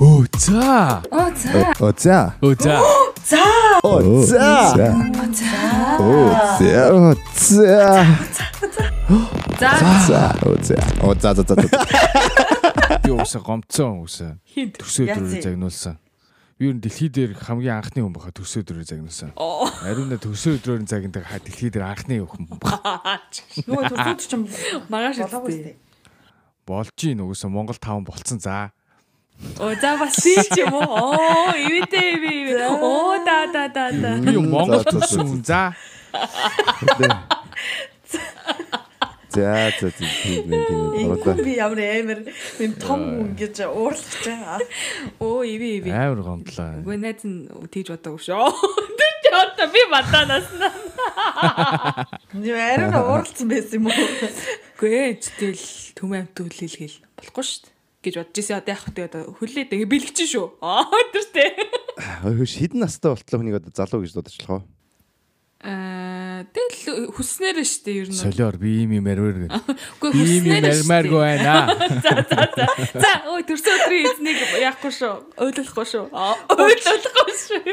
Оо за. Оо за. Оо за. Оо за. За. Оо за. Оо за. Оо за. За. За. Оо за. Оо за за за уусаа гомцсон. Төрсөө Яасан? дөрөв загнуулсан. Би ер нь дэлхий дээр хамгийн анхны хүн баха төрсөө дөрөв загнуулсан. Оо. Ариуна төрсөө дөрөв загнадаг ха дэлхий дээр анхны хүн баха. Нөгөө төрсөд ч юм Магаш үстэй. Болж ийн угсаа Монгол 5 болцсон за. Оо за бас тийм ч юм уу? Оо ивэтэй ивэ. Оо да да да да. Би Монгол За, за, за, за. Тийм тийм Ингүй би ямар амар юм том хүн гэж уурлах чаа. Оо ивэ ивэ. Амар гомдлоо. Үгүй найз нь тийж бодоогүй шүү. Тэр ч одоо би баданаас нь. Юу арай уурлцсан байсан юм уу? Үгүй тэгэл төм амт үлээлгээл болохгүй шүү гэж бодож ирсэн. Одоо яах вэ? Одоо хөлөөд ингээ бэлгэж шүү. Аа тэр тэ. Хөөш хідэн настай болтлоо хүнийг одоо залуу гэж дуудчихлаа. Аа тэгэл хүснээр шүү дээ ер нь. Солиор би ийм юм. Үгүй Би ийм юм хүснээр шүү ярмааргүй байна. За за за. За ой төрсөн өдрийн эзнийг яахгүй шүү. Ойлуулахгүй шүү. Ойлуулахгүй шүү.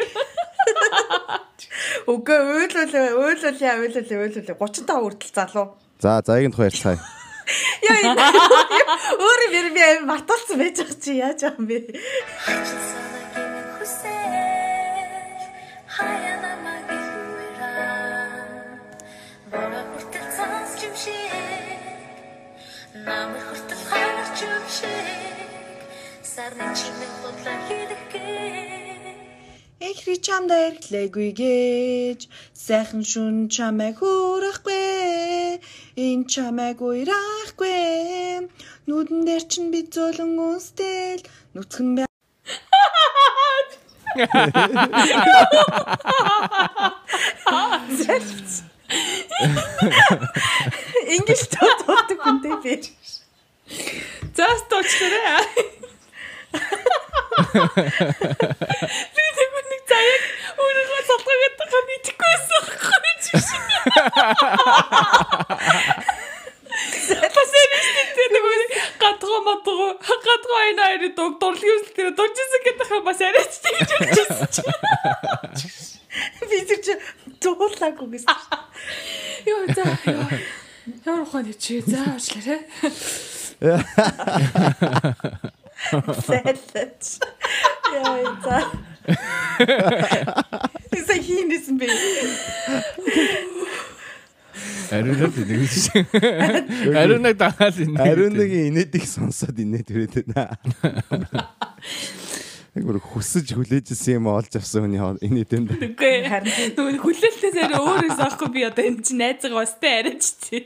Үгүй уйлуулаа уйлуулаа уйлуулаа уйлуулаа 35 хүртэл залуу. За заягийн тухай ярьцгаая. Яа өөрөө би би амар маталцсан байж байгаа чи яаж байгаа юм бэ? Сарны чимээ бодлоо хийлэхгээ Эхри чамда эргэлээгүй гэж сайхан шүн чамайг хөөрөхгүй энэ чамайг уйрахгүй нүдэн дээр чин би зөөлөн үнстэл нүцгэн бай Ингиш тоодог хүнтэй би. За стоочлаарай. Би нэг нэг заяг өөрөө салгаагаад байгаа мэдчихгүйсэн Пасэрчтэй нэг гадгаа энэ айр дог дурлын үсэлтээр дуржсэн гэдэг хаа бас арайчтай гэж үзсэн. Би тэр чи дуулаагүй гэсэн. Йоо за ёо. Ямар ухааны чи за уучлаарай. Сэлэч. Яа за. Isa хийнэсэн бэ? Ариуна нэг шиг. Ариунаг дагаад энэ. Ариунагийн инээдийг сонсоод инээд ирээд байна. Нэг бүр хүсэж хүлээжсэн юм олж авсан хүний юм да. Үгүй харин нөгөө хүлээлтээс арай өөрөөс авахгүй би одоо энэ чинь найзгаа бастай арайч чи.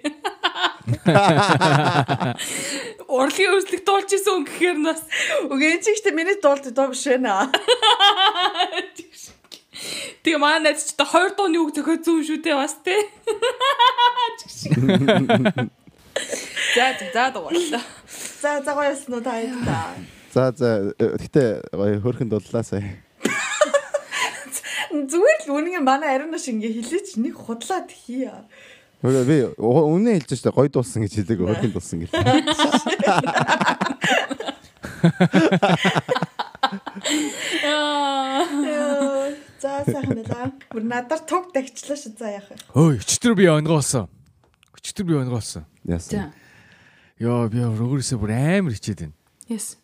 Урлагийн өслөг дуулж исэн гэхээр нь бас Үгүй энэ чигтээ миний дуулт дуу биш байна. Тэгээ манай найз ч одоо хоёр дууны үг зөхөө зүүн шүү дээ бас те. За за дуулаа. За за гоё ясан За за гэтээ гоё хөөрхөн дуллаа сая. Зүгээр л үнэн манай ариунаш ингээ хилээч нэг худлаад хий. Хөөе би үнэ хэлж штэ гоё дуулсан гэж хэлээг хөөрхөн дуулсан гэж. Яа, За сайхан байлаа. Бүр надаар туг тагчлаа шүү за яах вэ? Ой, өчтөр би онгоолсон. Өчтөр би онгоолсон. Яасан. Йоо, би өөрөөсөө бүр амар хичээд байна. Yes.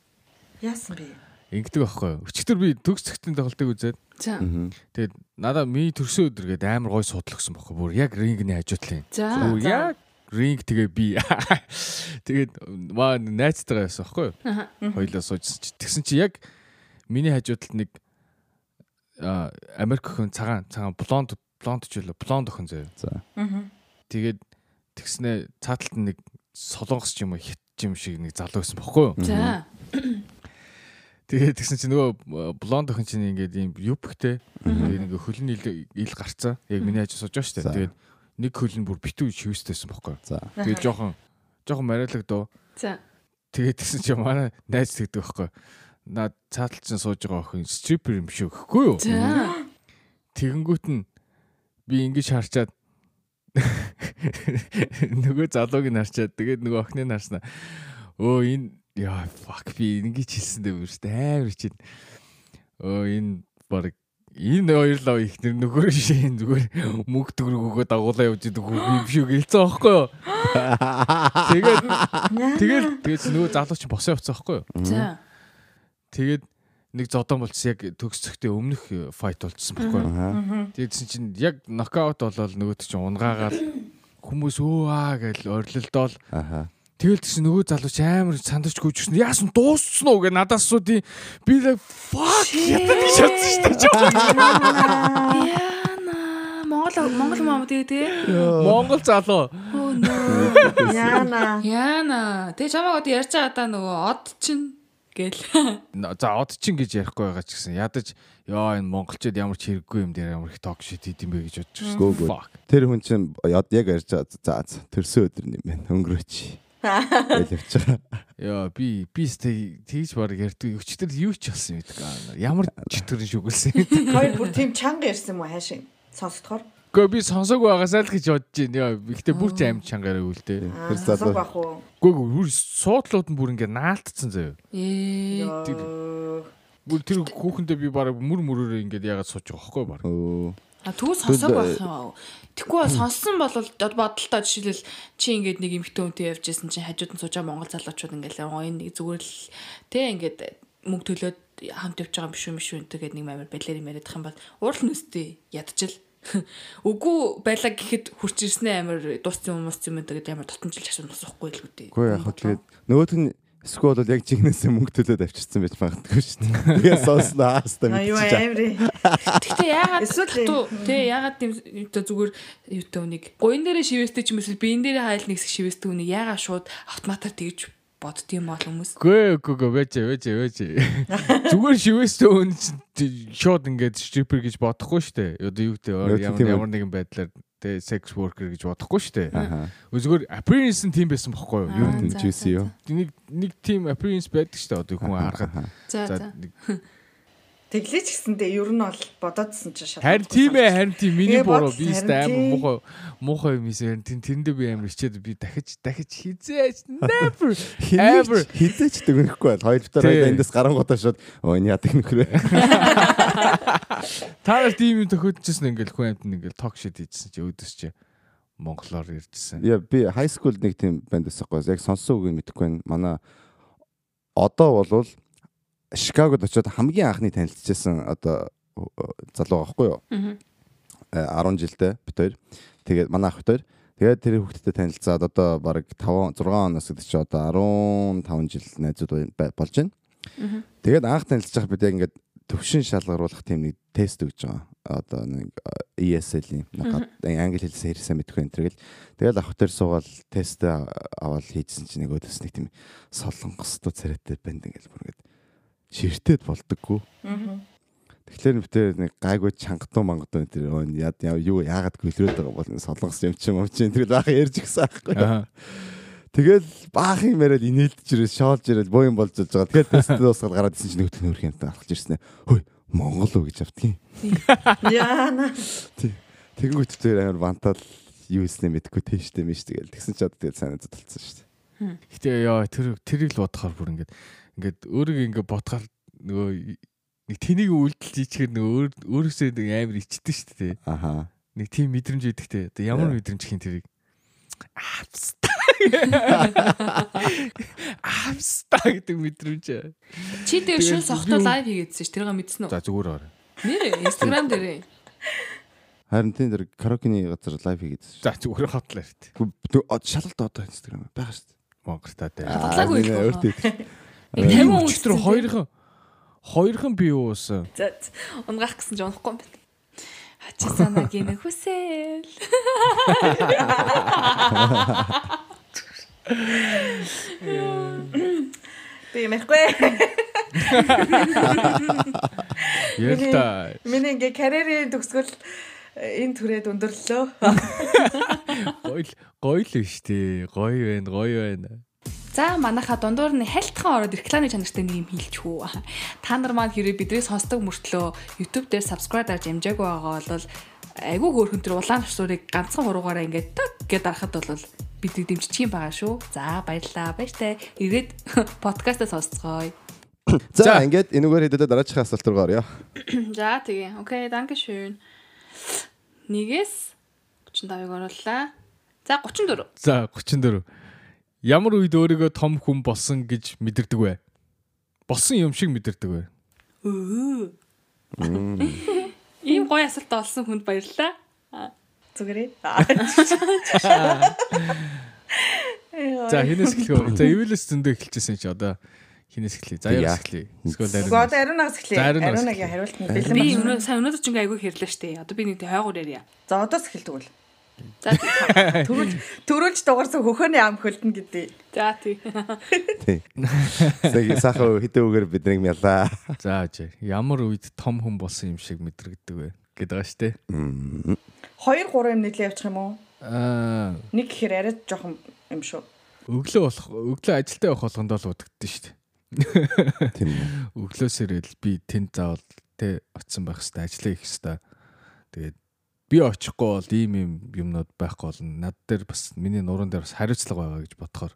Яасан бэ? Ингэдэг байхгүй. Өчтөр би төгс цэгтэн тоглолтыг үзээд За. тэгээд надаа ми төрсөн өдөр гээд амар гой судал өгсөн байхгүй. Бүр яг рингний хажуутлын. За. Яг ринг тэгээ би. Тэгээд маа найзтайгаа яасан байхгүй. Аха. Хоёлоо суужсан чи. Тэгсэн чи яг миний хажуудалд нэг а Америк охин цагаан цагаан блонд блонд ч үлээ блонд охин заяа. За. Тэгээд тэгснэ цааталт нэг солонгос ч юм уу хит ч юм шиг нэг залуу байсан бохгүй юу? За. Тэгээд тэгсэн чи нөгөө блонд охин чинь ингээд ийм юпхтэй. Тэгээд ингээ хөлн ил ил гарцсан. Яг миний хажуу сууж байгаа шүү дээ. Тэгээд нэг хөл нь бүр битүү юу? За. Тэгээд жоохон жоохон мариалаг дөө. За. Тэгээд тэгсэн чи манай найз тэгдэг юу? Наад цааталт чинь сууж байгаа охин стрипер юм шиг гэхгүй юу? За. Тэгэнгүүт нь би ингэж харчаад нөгөө залууг нь харчаад тэгээд нөгөө охиныг харснаа. Өө энэ Яа fuck би ингэж хэлсэн дээ бүр амар чинь. Өө энэ баг энэ хоёрлоо их нэр нөхөр шин зүгээр мөнгө төгрөг өгөө дагуулаа явж идэг хүү юм шиг хэлсэн аахгүй юу. Тэгээд тэгээд тэгээд нөгөө залуу чинь босоо явцсан аахгүй юу. За. Тэгээд нэг зодон болчихсон яг төгсөхдөө өмнөх файт болчихсон байхгүй юу. Тэгсэн чинь яг нокаут болол нөгөөд чинь унгаагаад хүмүүс өө аа гэж орилолдоол Аха. Тэгэл чинь нөгөө залуу чи амар сандарч гүйжсэн яасан дууссан уу гэ надаас асуудیں۔ Би л fuck ятан гэж бодсон шүү дээ. Монгол Монгол мам тий тий. Монгол залуу Оо нөө. Яна. Яна. Тэ чамаг одоо ярьж байгаа даа нөгөө од чин гэл. за од чин гэж ярихгүй байгаа ч гэсэн ядаж ёо энэ монголчууд ямар ч хэрэггүй юм дээр ямар их ток шит хийд юм бэ гэж бодож. Fuck. Тэр хүн чинь яд яг ярьж байгаа. За за төрсөн өдөр юм байна. Өнгөрөөч. Гэж явж байгаа. Яа би би сте тэгж баг ярьдаг өчтөр юу ч болсон юм гэдэг. Ямар чөтгөрөн шүглсэн. Хоёр бүр тийм чанга ярьсан юм уу хаашийн? Сонсдохоор. Гэхдээ би сонсоог байгаасаа л гэж бодож байна. Ихтэй бүр ч амт чангараа үлдээ. Тэр Аа, залуу- залуу бах уу? Гүг бүр суудлууд нь бүр ингээ наалтцсан заяа. Ээ. Йоо. Бүр тэр хүүхэндээ би баг мөр мөрөөрөө ингээд ягаад сууж байгаа хөөхгүй баг. Өө. А тэгвэл сонсог байх юм. Тэггүй бол сонссон бол бодолтой жишээлбэл чи ингээд нэг эмхтэн үнтэй явж исэн чинь хажууд нь сууж байгаа монгол залуучууд ингээд энэ нэг зүгээр л тэ ингээд мөнгө төлөөд хамт явж байгаа юм биш үү биш үү тэгээд нэг амар балер юм яриадах юм бол уурал нүстэй ядчил. Үгүй байлаа гэхэд хурч ирснээ амар дууссан уус юм тэгээд амар тотомжилж асуух болохгүй л үү. Үгүй яг хөө тэгээд нөгөөх нь эсвэл бол яг жигнэсээ мөнгө төлөөд авчирсан байж магадгүй шүү дээ. Тэгээ соосноо хаастаа мэдчихэж. Гэхдээ яагаад Эсвэл туу тий яагаад тийм зүгээр юутай үнийг гуйн дээрээ шивэстэй ч юм эсвэл биен дээрээ хайл нэг хэсэг шивэстэй үнийг яагаад шууд автоматар тэгж боддгийм бол хүмүүс. Гүй гүй гүй вэж вэж вэж. Зүгээр шивэстэй өн чинь шууд ингээд stripper гэж бодохгүй шүү дээ. Одоо юу гэдэг ямар нэгэн байдлаар тэ sex worker гэж бодохгүй шүү дээ. Зүгээр appearance нь тийм байсан бохгүй юу? Юу juicy за, юу? нэг нэг тийм appearance байдаг шүү дээ. Одоо хүн харахад. За За за. нэг Тэглэж гисэндээ ер нь бол бодоодсэн чинь шал. Харин тийм ээ, харин тийм миний Тэгээ буруу. Би өстэй амар муухай муухай юм ийсэн. Тэн тэрэндээ би амар ичээд би дахиж дахиж хизээч never ever хизээч дэгнэхгүй бол хоёр дотор Тий. эндээс гарангуудаа шууд оо энэ ядаг нөхрөө. та нар тийм юм төхөдчихсэн ингээл хүн амт ингээл ток шит хийжсэн чи өөдөөс чи монголоор ярьжсэн. Яа би high school нэг тийм банд байсаахгүй. Яг сонссон үг нь мэдэхгүй байна. Манай одоо болвол Шикагод очиод хамгийн анхны танилцчихсан одоо залуу байхгүй юу? Мгм. Э, 10 жилдээ бит хоёр. Тэгээд манай ах бит хоёр. Тэгээд тэр хүүхдтэй танилцаад одоо баг 5 6 оноос гэдэг чи одоо 15 жил найзууд болж байна. Тэгээд анх байгаа бид яг ингээд төвшин шалгаруулах тийм нэг тест өгж байгаа. Одоо нэг э, ESL-ийн англи хэлсэн хэрсэн мэдгүй энэ төргээл. Тэгээд ах тэр суугаад тест аваад хийжсэн чинь нэг өдөөс нэг тийм солонгостой царайтай банд ингээд бүр ширтээд болдоггүй. Тэгэхээр битээр нэг гайгүй чангатуу мангатуу тэр өө яд яа- юу яагаад гөлрөөд байгаа бол энэ солонгос юм чи юм чи тэгэл баахан ярьж гисэн аахгүй. Аа. Тэгэл баахан юм яриад инээлдэж ирэл шоолж ирэл боо юм болж байгаа. Тэгэхээр тест дуусгаад гараад ирсэн чинь нөгөөх нь хөрх юмтай алхаж ирсэн. Хөөе Монгол уу гэж автгийн. Яна. Тэгэнгүүт тэр амар бантал юу хийснэ мэдгүй тийштэй мэш тэгэл тэгсэн ч одоо тэгэл санаад толцсон шүү дээ. Гэтэ яа тэр тэрийг л бодохоор бүр ингээд ингээд өөрийгөө ингээд бодохоор нөгөө нэг тэнийг үйлдэл хийчихэр нөгөө өөр өөрөөсөө нэг амар ичдэн шүү дээ. Аха. Нэг тийм мэдрэмж өгдөг те. Одоо ямар мэдрэмж хин тэрийг Апста. Апста гэдэг мэдрэмж. Чи дээр шин сохто лайв хийгээдсэн ш. Тэрийг мэдсэн үү? За зүгээр орой. Нэр Instagram дээр. Харин тийм тэр караокены газар лайв хийгээд. За зүгээр хотлоо шүү дээ. Шалгалт одоо инстаграм байгаа шүү дээ. Монголтаа дээр. Бодлоогүй Аа, л өөртөө. Нэг 50 хүн өчтөр хоёрхан хоёрхан би уусан. За унгах гэсэн ч унахгүй юм байна. Хачи санаагийн хүсэл. Би мэхгүй. Ялта. Миний ингээ карьерийн төгсгөл э, энэ түрээд өндөрлөө. Гоё гоё л биш тий. Гоё байна, гоё байна. За манайха дундуур нь хайлтхан ороод рекламын чанартай нэг юм хийлчихв. Та нар маань хэрэг биднийг сонсдог мөртлөө YouTube дээр subscribe дарж амжаагүй байгаа бол айгүй хөөрхөн тэр улаан сурыг ганцхан хуруугаараа ингээд так гэд дарахад бол бидний дэмжчих юм байгаа шүү. За баярлалаа. Баяртай. Ирээд подкастаа сонсцгоё. За ингээд энэгээр хэдэдэ дараачихын асуулт руу орё. За тэгээ. Окей, danke schön. Нэгээс 35-ыг орууллаа. За 34. За 34. Ямар үед өөрийгөө том хүн болсон гэж мэдэрдэг вэ? Болсон юм шиг мэдэрдэг вэ? Ийм гоё асуулт олсон хүнд баярлалаа. Зүгээрээ. За хинээс эхлэх вэ? За эвэлэс зөндөө эхэлчихсэн чи одоо хинээс эхлэе. За Яа. яа эхлэе. Эсвэл ариун. одоо ариунаас эхлэе. Ариунагийн хариулт нь бэлэн Би өнөө сайн өнөөдөр ч ингээ айгүй хэрлээ штэ. Одоо би нэг хойгоор ярья. За одоос эхэлдэг үл. За Төрүүлж төрүүлж дугарсан хөхөөний ам хөлтөн гэдэг. за тий. Тий. Сахаа хэдэн үгээр биднийг мялаа. За жаа. Ямар үед том хүн болсон юм шиг мэдрэгдэг вэ? гэдэг байгаа штэ. 嗯2 3 юм нийлээ явчих юм уу? Аа Нэг гэхээр арай жоохон юм шүү. өглөө болох өглөө ажилдаа явах болгонд л удагддаг штэ. Тийм. өглөөс ирэл би тэнд заавал тэ очисон байх хэвээр ажиллаа хийх хэвээр. Тэгээд би очихгүй бол ийм ийм юмнууд байхгүй болно. Над дээр бас миний нуруунд дээр бас хариуцлага байгаа гэж бодохоор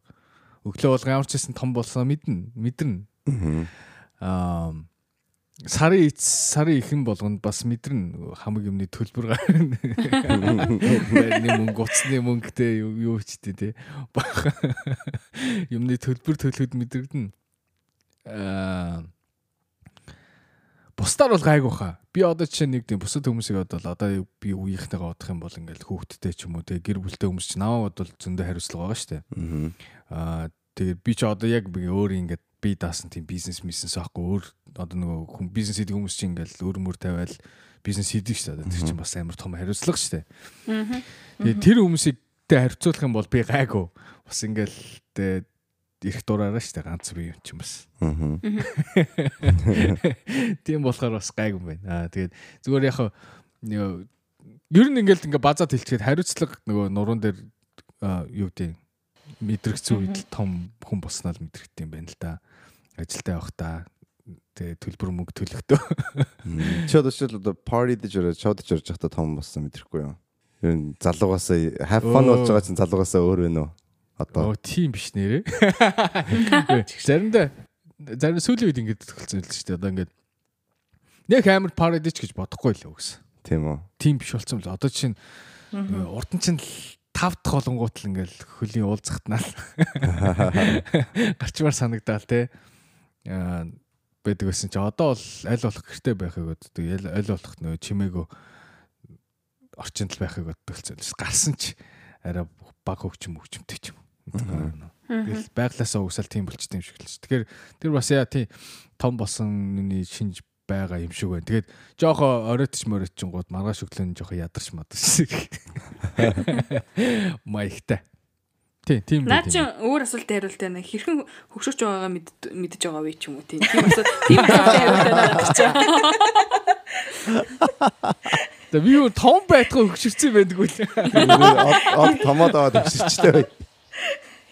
өглөө бол ямар ч хэсэн том болсон мэднэ мэдэрнэ. Аа сарын эц сарын ихэн болгонд бас мэдэрнэ хамаг юмны төлбөр гарна. Барны мөнгө уцсны мөнгөтэй юу ч тий. Бага юмны төлбөр төлөхөд мэдрэгдэнэ. Аа бусдаар бол гайгүй хаа. Би одоо жишээ нэг тийм бусад хүмүүсийг одоо л одоо би үеийнхнийгаа бодох юм бол ингээл хүүхдтэй ч юм уу те гэр бүлтэй хүмүүс чинь наваа бодвол зөндөө хариуцлага байгаа штэ. Аа тэгээд би ч одоо яг би өөр ингээд би даасан тийм бизнес бизнес аахгүй өөр одоо нөгөө хүн бизнес хийдэг хүмүүс чинь ингээл өөр мөр тавиал бизнес хийдэг штэ. Тэр чинь бас амар том хариуцлага штэ. Тэгээд тэр хүмүүсийг тэ харьцуулах юм бол би гайгүй. Бас ингээл тэ их дураараа штэ ганц би юм чинь бас. Аа. Тийм болохоор бас гайгүй юм байна. Аа тэгээд зүгээр яг ер нь ингээл ингээ базаад хэлчихэд хариуцлага нөгөө нуруунд дээр юу гэдэг мэдрэгцэн үед л том хүн болсноо л мэдрэгт юм байна л да. Ажилдаа явахдаа тэгээ төлбөр мөнгө төлөхдөө Чи одоо ч л одоо party дэж өрөө чод дэж өрж захта том болсон мэдрэхгүй юу? Ер нь залуугаасаа have fun болж байгаа чинь залуугаасаа өөр вэ нөө? Одоо. Оо тийм биш нэрээ. Заримдаа зарим сүүлийн үед ингээд төгөлцөн л шүү дээ. Одоо ингээд нэг амар парадич гэж бодохгүй л үгс. тийм үү? тийм биш болсон л одоо чинь урд нь чинь тав дахь холонгууд л ингээл хөлийн уулзахтнаа л гарчмаар санагдаал те. Аа байдаг байсан чи. Одоо бол аль болох гэртэй байхыг боддог. Аль болох нөгөө чимээгөө орчинд л байхыг боддог л зүйл гарсан ч арай баг хөгчм хөгчмтэй ч юм Тэгэл байглаасаа угсаал тийм болчт юм шиг л ч. Тэгэхээр тэр бас яа тий том болсон нүний шинж байгаа юм шиг байна. Тэгээд жоохо оройтч моройтчингууд маргааш өглөө нь жоохо ядарч мадарч. Маягтай. Тий, тийм Наа байх чи юм. өөр асуулт хариулт байна. Хэрхэн хөгшөж байгаагаа мэд- мэдэж байгаа вэ ч юм уу тийм. Тийм асуулт тийм асуулт хариулт байна чи. За би юу том байтгаа хөгшөрсөн байдгүй л. Од од томоод аваад өгсөжтэй бай.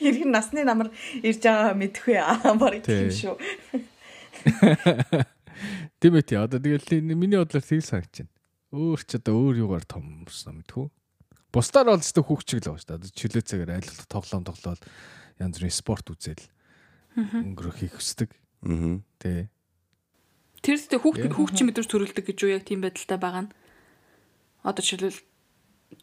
Хэрхэн насны намар ирж байгаа мэдэх вэ? Аа барыг Тий. тийм шүү. Тийм ээ тий. Одоо тэгэл миний бодлоор тийм санагч байна. Өөр ч одоо өөр юугаар том болсон мэдхүү. Бусдаар бол зөв хүүхчиг л байгаа шүү дээ. Одоо чөлөө цагаар аль болох тоглоом тоглоод янз бүрийн спорт үзэл өнгөрөх хийх хүсдэг. Аа. Тий. Тэр зүйтэй хүүхд Яа. хүүхчин мэдрэмж төрүүлдэг гэж юу яг тийм байдалтай байгаа нь. Одоо жишээлбэл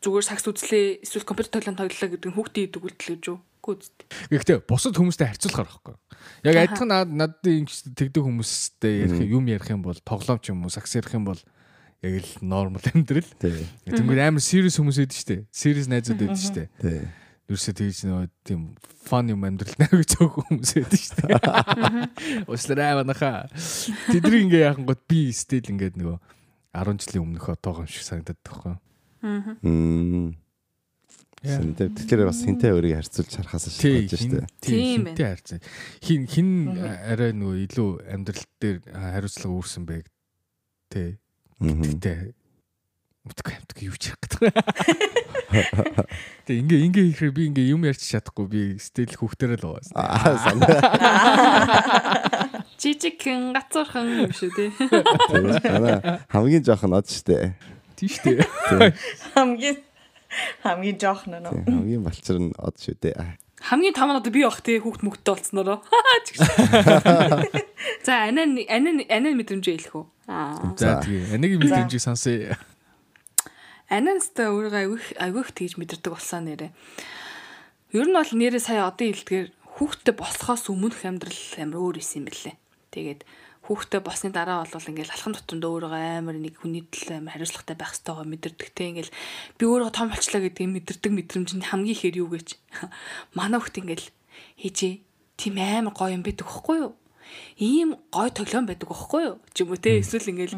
зүгээр сакс үзлээ эсвэл компьютер тоглоом тоглолоо гэдэг нь хүүхдийн идэг үйлдэл гэж юу? Үстэй. Гэхдээ бусад хүмүүстэй харьцуулахаар байхгүй. Яг адилхан над надад ингэж тэгдэг хүмүүстэй ярих юм ярих юм бол тоглоом ч юм уу сакс ярих юм бол яг л нормал амьдрал. Тэнгүүд амар serious хүмүүс байдаг шүү дээ. Serious найзууд байдаг шүү дээ. Юурсээ тэгж нөгөө тийм фан юм амьдрал нарыг цөөх хүмүүс байдаг шүү дээ. Уучлаарай манайха. Тэдний ингээ яахан гот би стил ингээд нөгөө 10 жилийн өмнөх отоогоо юм шиг санагдаад байхгүй. Мм. Сэнтэй тэгэхээр бас хинтэй өөрийг харьцуулж харахаас Тий, шалтгаалж штэ. Тийм хинтэй харьцаа. Хин хин арай нөгөө илүү амьдрал дээр хариуцлага үүрсэн. Тий. Мгм. Гэтэ мэдгүй амтгүй юу ч ярих гэдэг. Тэг ингээ ингээ хийхээр би ингээ юм ярьж чадахгүй би стил хүүхдэрээ л байгаа. Аа санаа. Жижиг хэн гацуурхан юм шүү тий. Хамгийн жоох нь од штэ. Тийш үү. Хамгийн хамгийн жоох нөө. Тийм, Хамгийн балчир нь од шүү дээ. Хамгийн том нь одоо би бах тий хүүхд мөхтө болцснороо. Чигш. За анаа анаа анаа мэдрэмжээ хэлэх үү? Аа. За тэгээ. Анагийн мэдрэмжийг сонсъё. Ананастай өөрөө айгүйх айгүйх тэгж мэдэрдэг болсон нэрээ. Ер нь бол нэрээ сая одоо хэлдгээр хүүхдтэй босхоос өмнөх амьдрал амар өөр исэн юм бэлээ. Тэгээд хүүхдтэй босны дараа бол ингээл алхам тутамд өөрөө амар нэг хүний төлөө амар хариуцлагатай байх хэрэгтэй мэдэрдэгтэй. Ингээл би өөрөө том болчлаа гэдэг юм мэдэрдэг мэдрэмж нь хамгийн ихэр юу гэж? Манай хүүхд ингээл хийжээ тийм амар гоё юм байдаг хөхгүй юу? Ийм гой тоглоом байдаг байхгүй юу? ч юм уу те. Эсвэл ингээл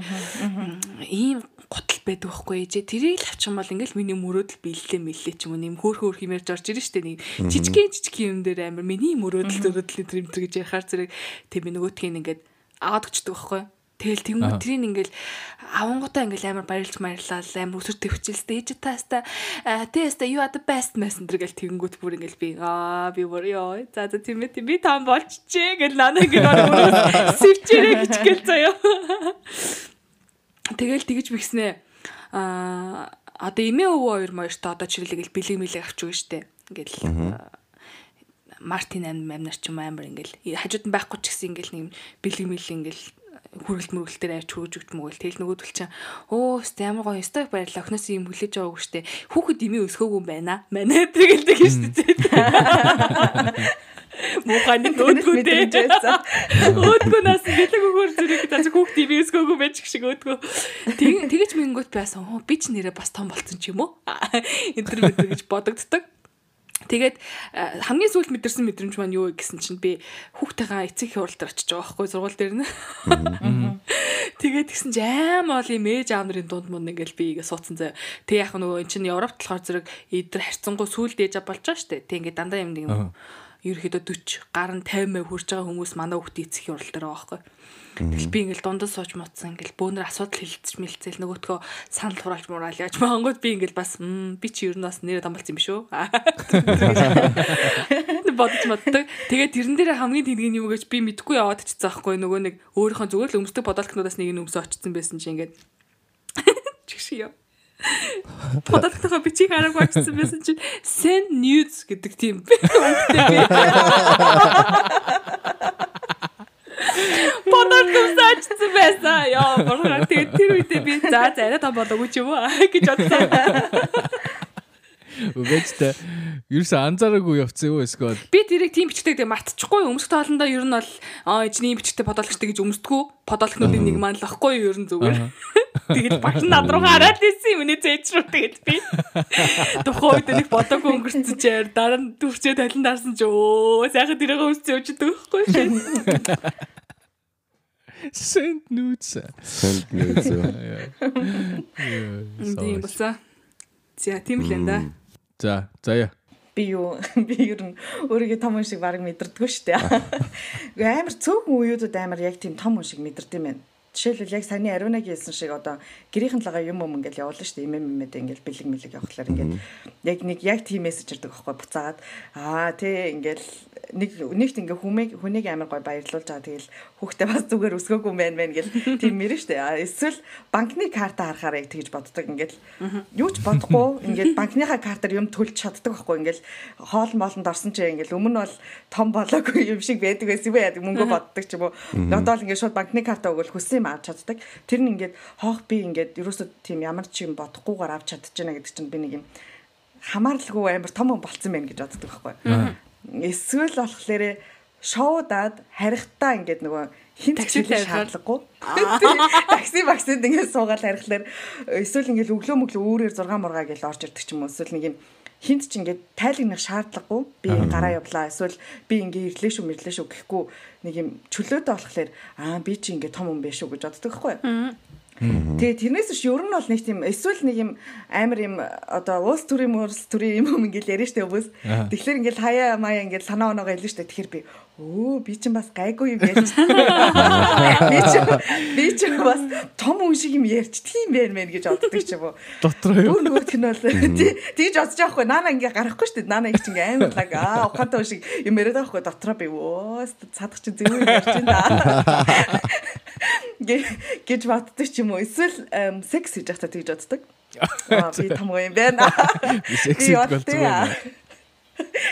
ийм гутал байдаг байхгүй ээжээ. Тэрийг л авчих юм бол ингээл миний мөрөөдөл биеллээ мэллээ ч юм уу. Нэм хөөх хөөх хэмээрж орж ирэн штэ нэг жижигхэн жижигхэн юм дээр амар миний мөрөөдөл зөрөөдөл тэр юм тэр гэж яхаар зэрэг. Тийм нөгөөтгийг ингээд аваад өчдөг байхгүй Тэгэл тэгмүү тэрийг ингээл авангуудаа ингээл амар баярлж баярлал амар өсөр төвчэлстэй ээж тааста тэста you are the best messenger гэл тэгэнгүүт бүр ингээл би аа би бүр ёо за за тийм ээ тийм би таан болчихжээ гэл нана ингээл сэвчээрээ гэж гэл заяа. Тэгэл тэгэж бихснэ а одоо эмээ өвөө хоёр моёртой одоо чиглэлийг бэлэг мэлэг авч өгнө штэ. Ингээл Мартин амин амнар ч юм амар ингээл хажууд нь байхгүй ч гэсэн ингээл нэг бэлэг мэл ингээл хүргэлт мөргөлтээр авч хөрөж өгч мөгөл тэгэл нөгөөдөл чинь өө өстэй ямар гоё өстэй баярлаа охноос юм хүлээж байгаагүй штэ хүүхэд имээ өсгөөгүй юм байна манай тэгэл тэг штэ Муханы өөдгөө дээ. Өөдгөө нас бэлэг өгөр зэрэг та хүүхд имээ өсгөөгүй байж шиг өөдгөө. Тэг тэгэж мингүүт байсан. Би ч нэрээ бас том болцсон ч юм уу? Энд төр мэдэр гэж бодогддог. Тэгээд хамгийн сүүлд мэдэрсэн мэдрэмж маань юу гэсэн чинь би хүүхдтэйгээ эцэг их уралдаар очиж байгаа байхгүй сургууль дээр нь. Тэгээд тэгсэн чи аймаа ол юм ээж аав нарын дунд мөн ингээл би игээ суудсан заяа. Тэг яг нөгөө эн чинь Европт болохоор зэрэг эдэр харьцангуй сүүлд ээж болж байгаа штэ. Тэг ингээд дандаа юм нэг юм ерөөхдөө 40 гар нь 50 хүрж байгаа хүмүүс манай хүүхдийн эцэг их уралдаар байгаа байхгүй. Тэгэл би ингээл дундад сууж муцсан ингээл бөөнөр асуудал хилцэж мэлцэл нөгөөдгөө санал хураалж мураал яаж маангууд би ингээл бас би чи ер нь бас нэрээ дамбалцсан юм биш үү? бодож моддаг. Тэгээд тэрэн дээр хамгийн тэнгийн юм гэж би мэдгүй яваад чицсэн байхгүй нөгөө нэг өөрийнхөө зүгээр л өмсдөг бодолтнуудаас нэг нь өмсө очсон байсан чи ингээд чигш яа. Бодолтойгоо бичиг хараг очсон байсан чи send nudes гэдэг тийм. Бодол тусаачсан байсан. Яа, борхоо тэгээд тэр үедээ би за зарай том болоогүй ч юм уу гэж бодсон. Үгээжтэй ерөөсө анзаараагүй явцсан юу эсвэл би тэрийг тийм бичдэг дээ мартчихгүй өмсөх тоолондоо ер нь бол аа эзний бичгтэй подоологчтой гэж өмсдгүү подоологчнуудын нэг маань л ахгүй ер нь зүгээр тэгээд багш над руу хараад ирсэн юм нэ зээч рүү тэгээд би. Тухайн үед нэг бодоогүй өнгөрцөн чээр дараа нь төрчөө талан даарсан ч өө сайхан тэрийг өмссөн өчдөг байхгүй шин send nudes. Санд нөөс. тийм болса За тийм л энэ да. За заяа би юу би ер нь өөрийгөө том хүн шиг баг мэдэрдэггүй шүү дээ. Амар цөөхөн үеүүдэд амар яг тийм том хүн шиг мэдэрдэг юм байна. Жишээлбэл яг саяны Ариунагийн хэлсэн шиг одоо гэрийнхэн лагаа юм юм ингээл явуулна шүү дээ. Имэм имэд ингээл бэлэг мэлэг явахлаар ингээд яг нэг яг тийм мессеж ирдэг аахгүй буцаагаад аа тий ингээл нэг нэгт ингээ хүмийг хүнийг амар гой баярлуулж байгаа тэгэл хүүхдээ бас зүгээр өсгөөгүй юм байна байна гэл тийм мэрэн штэ эсвэл банкны карта харахаар яг тэгж боддог. Ингээл юу ч бодохгүй. Ингээд банкныхаа картаар юм төлж чаддаг байхгүй. Ингээл хоол моолонд орсон чи ингээл өмнө бол том болоогүй юм шиг байдаг байсан юм яа мөнгө боддог ч юм уу? Одоо л ингээд шууд банкны карта өгөл хүссэн юм авч чаддаг. Тэр нь ингээд хоох би ингээд ерөөсөө тийм ямар ч юм бодохгүйгээр авч чадчихна гэдэг чинь би нэг юм хамааралгүй амар том болцсон байна гэж боддог байхгүй эсвэл болохоор шоудаад харихтаа ингээд нөгөө хин такситэй шаардлагагүй. Такси багсад ингээд суугаад харихлаар эсвэл ингээд өглөө мөглөө өөрөөр 6 мургаа гэж орж ирдэг ч юм уу. Эсвэл нэг юм хинт ч ингээд тайлагнах шаардлагагүй. Би гараа явлаа. Эсвэл би ингээд ирлээ шүү, мэрлээ шүү гэхгүй нэг юм чөлөөтэй болохоор аа би чи ингээд том хүн биш шүү гэж боддог байхгүй юу? Тэгээ тэрнээс биш ер нь бол нэг тийм эсвэл нэг юм амар юм одоо уус төрийн мөрс төрийн юм юм ингээл яриа штэ өвөөс. Тэгэхээр ингээл хаяа маяа ингээл санаа оноогоо хэлнэ штэ. Тэгэхээр би өө би чинь бас гайгүй юм ярьж. Би чинь би чинь бас том хүн шиг юм ярьж тийм мэн гэж боддог ч юм уу. дотроо юу? Бүр нөгөөх нь бол тий тэгж бодож байгаа хгүй. Наана ингээ гарахгүй штэ. Наана их чинь амар лаг аа ухаантай хүн шиг юм яриад байгаа хгүй. Дотроо би өө цадах чи зөв юм ярьж байна. гэж боддог ч юм уу. Эсвэл секс хийж байхдаа тэгж боддог. Аа би том гоё юм байна. Би секс болсон байна.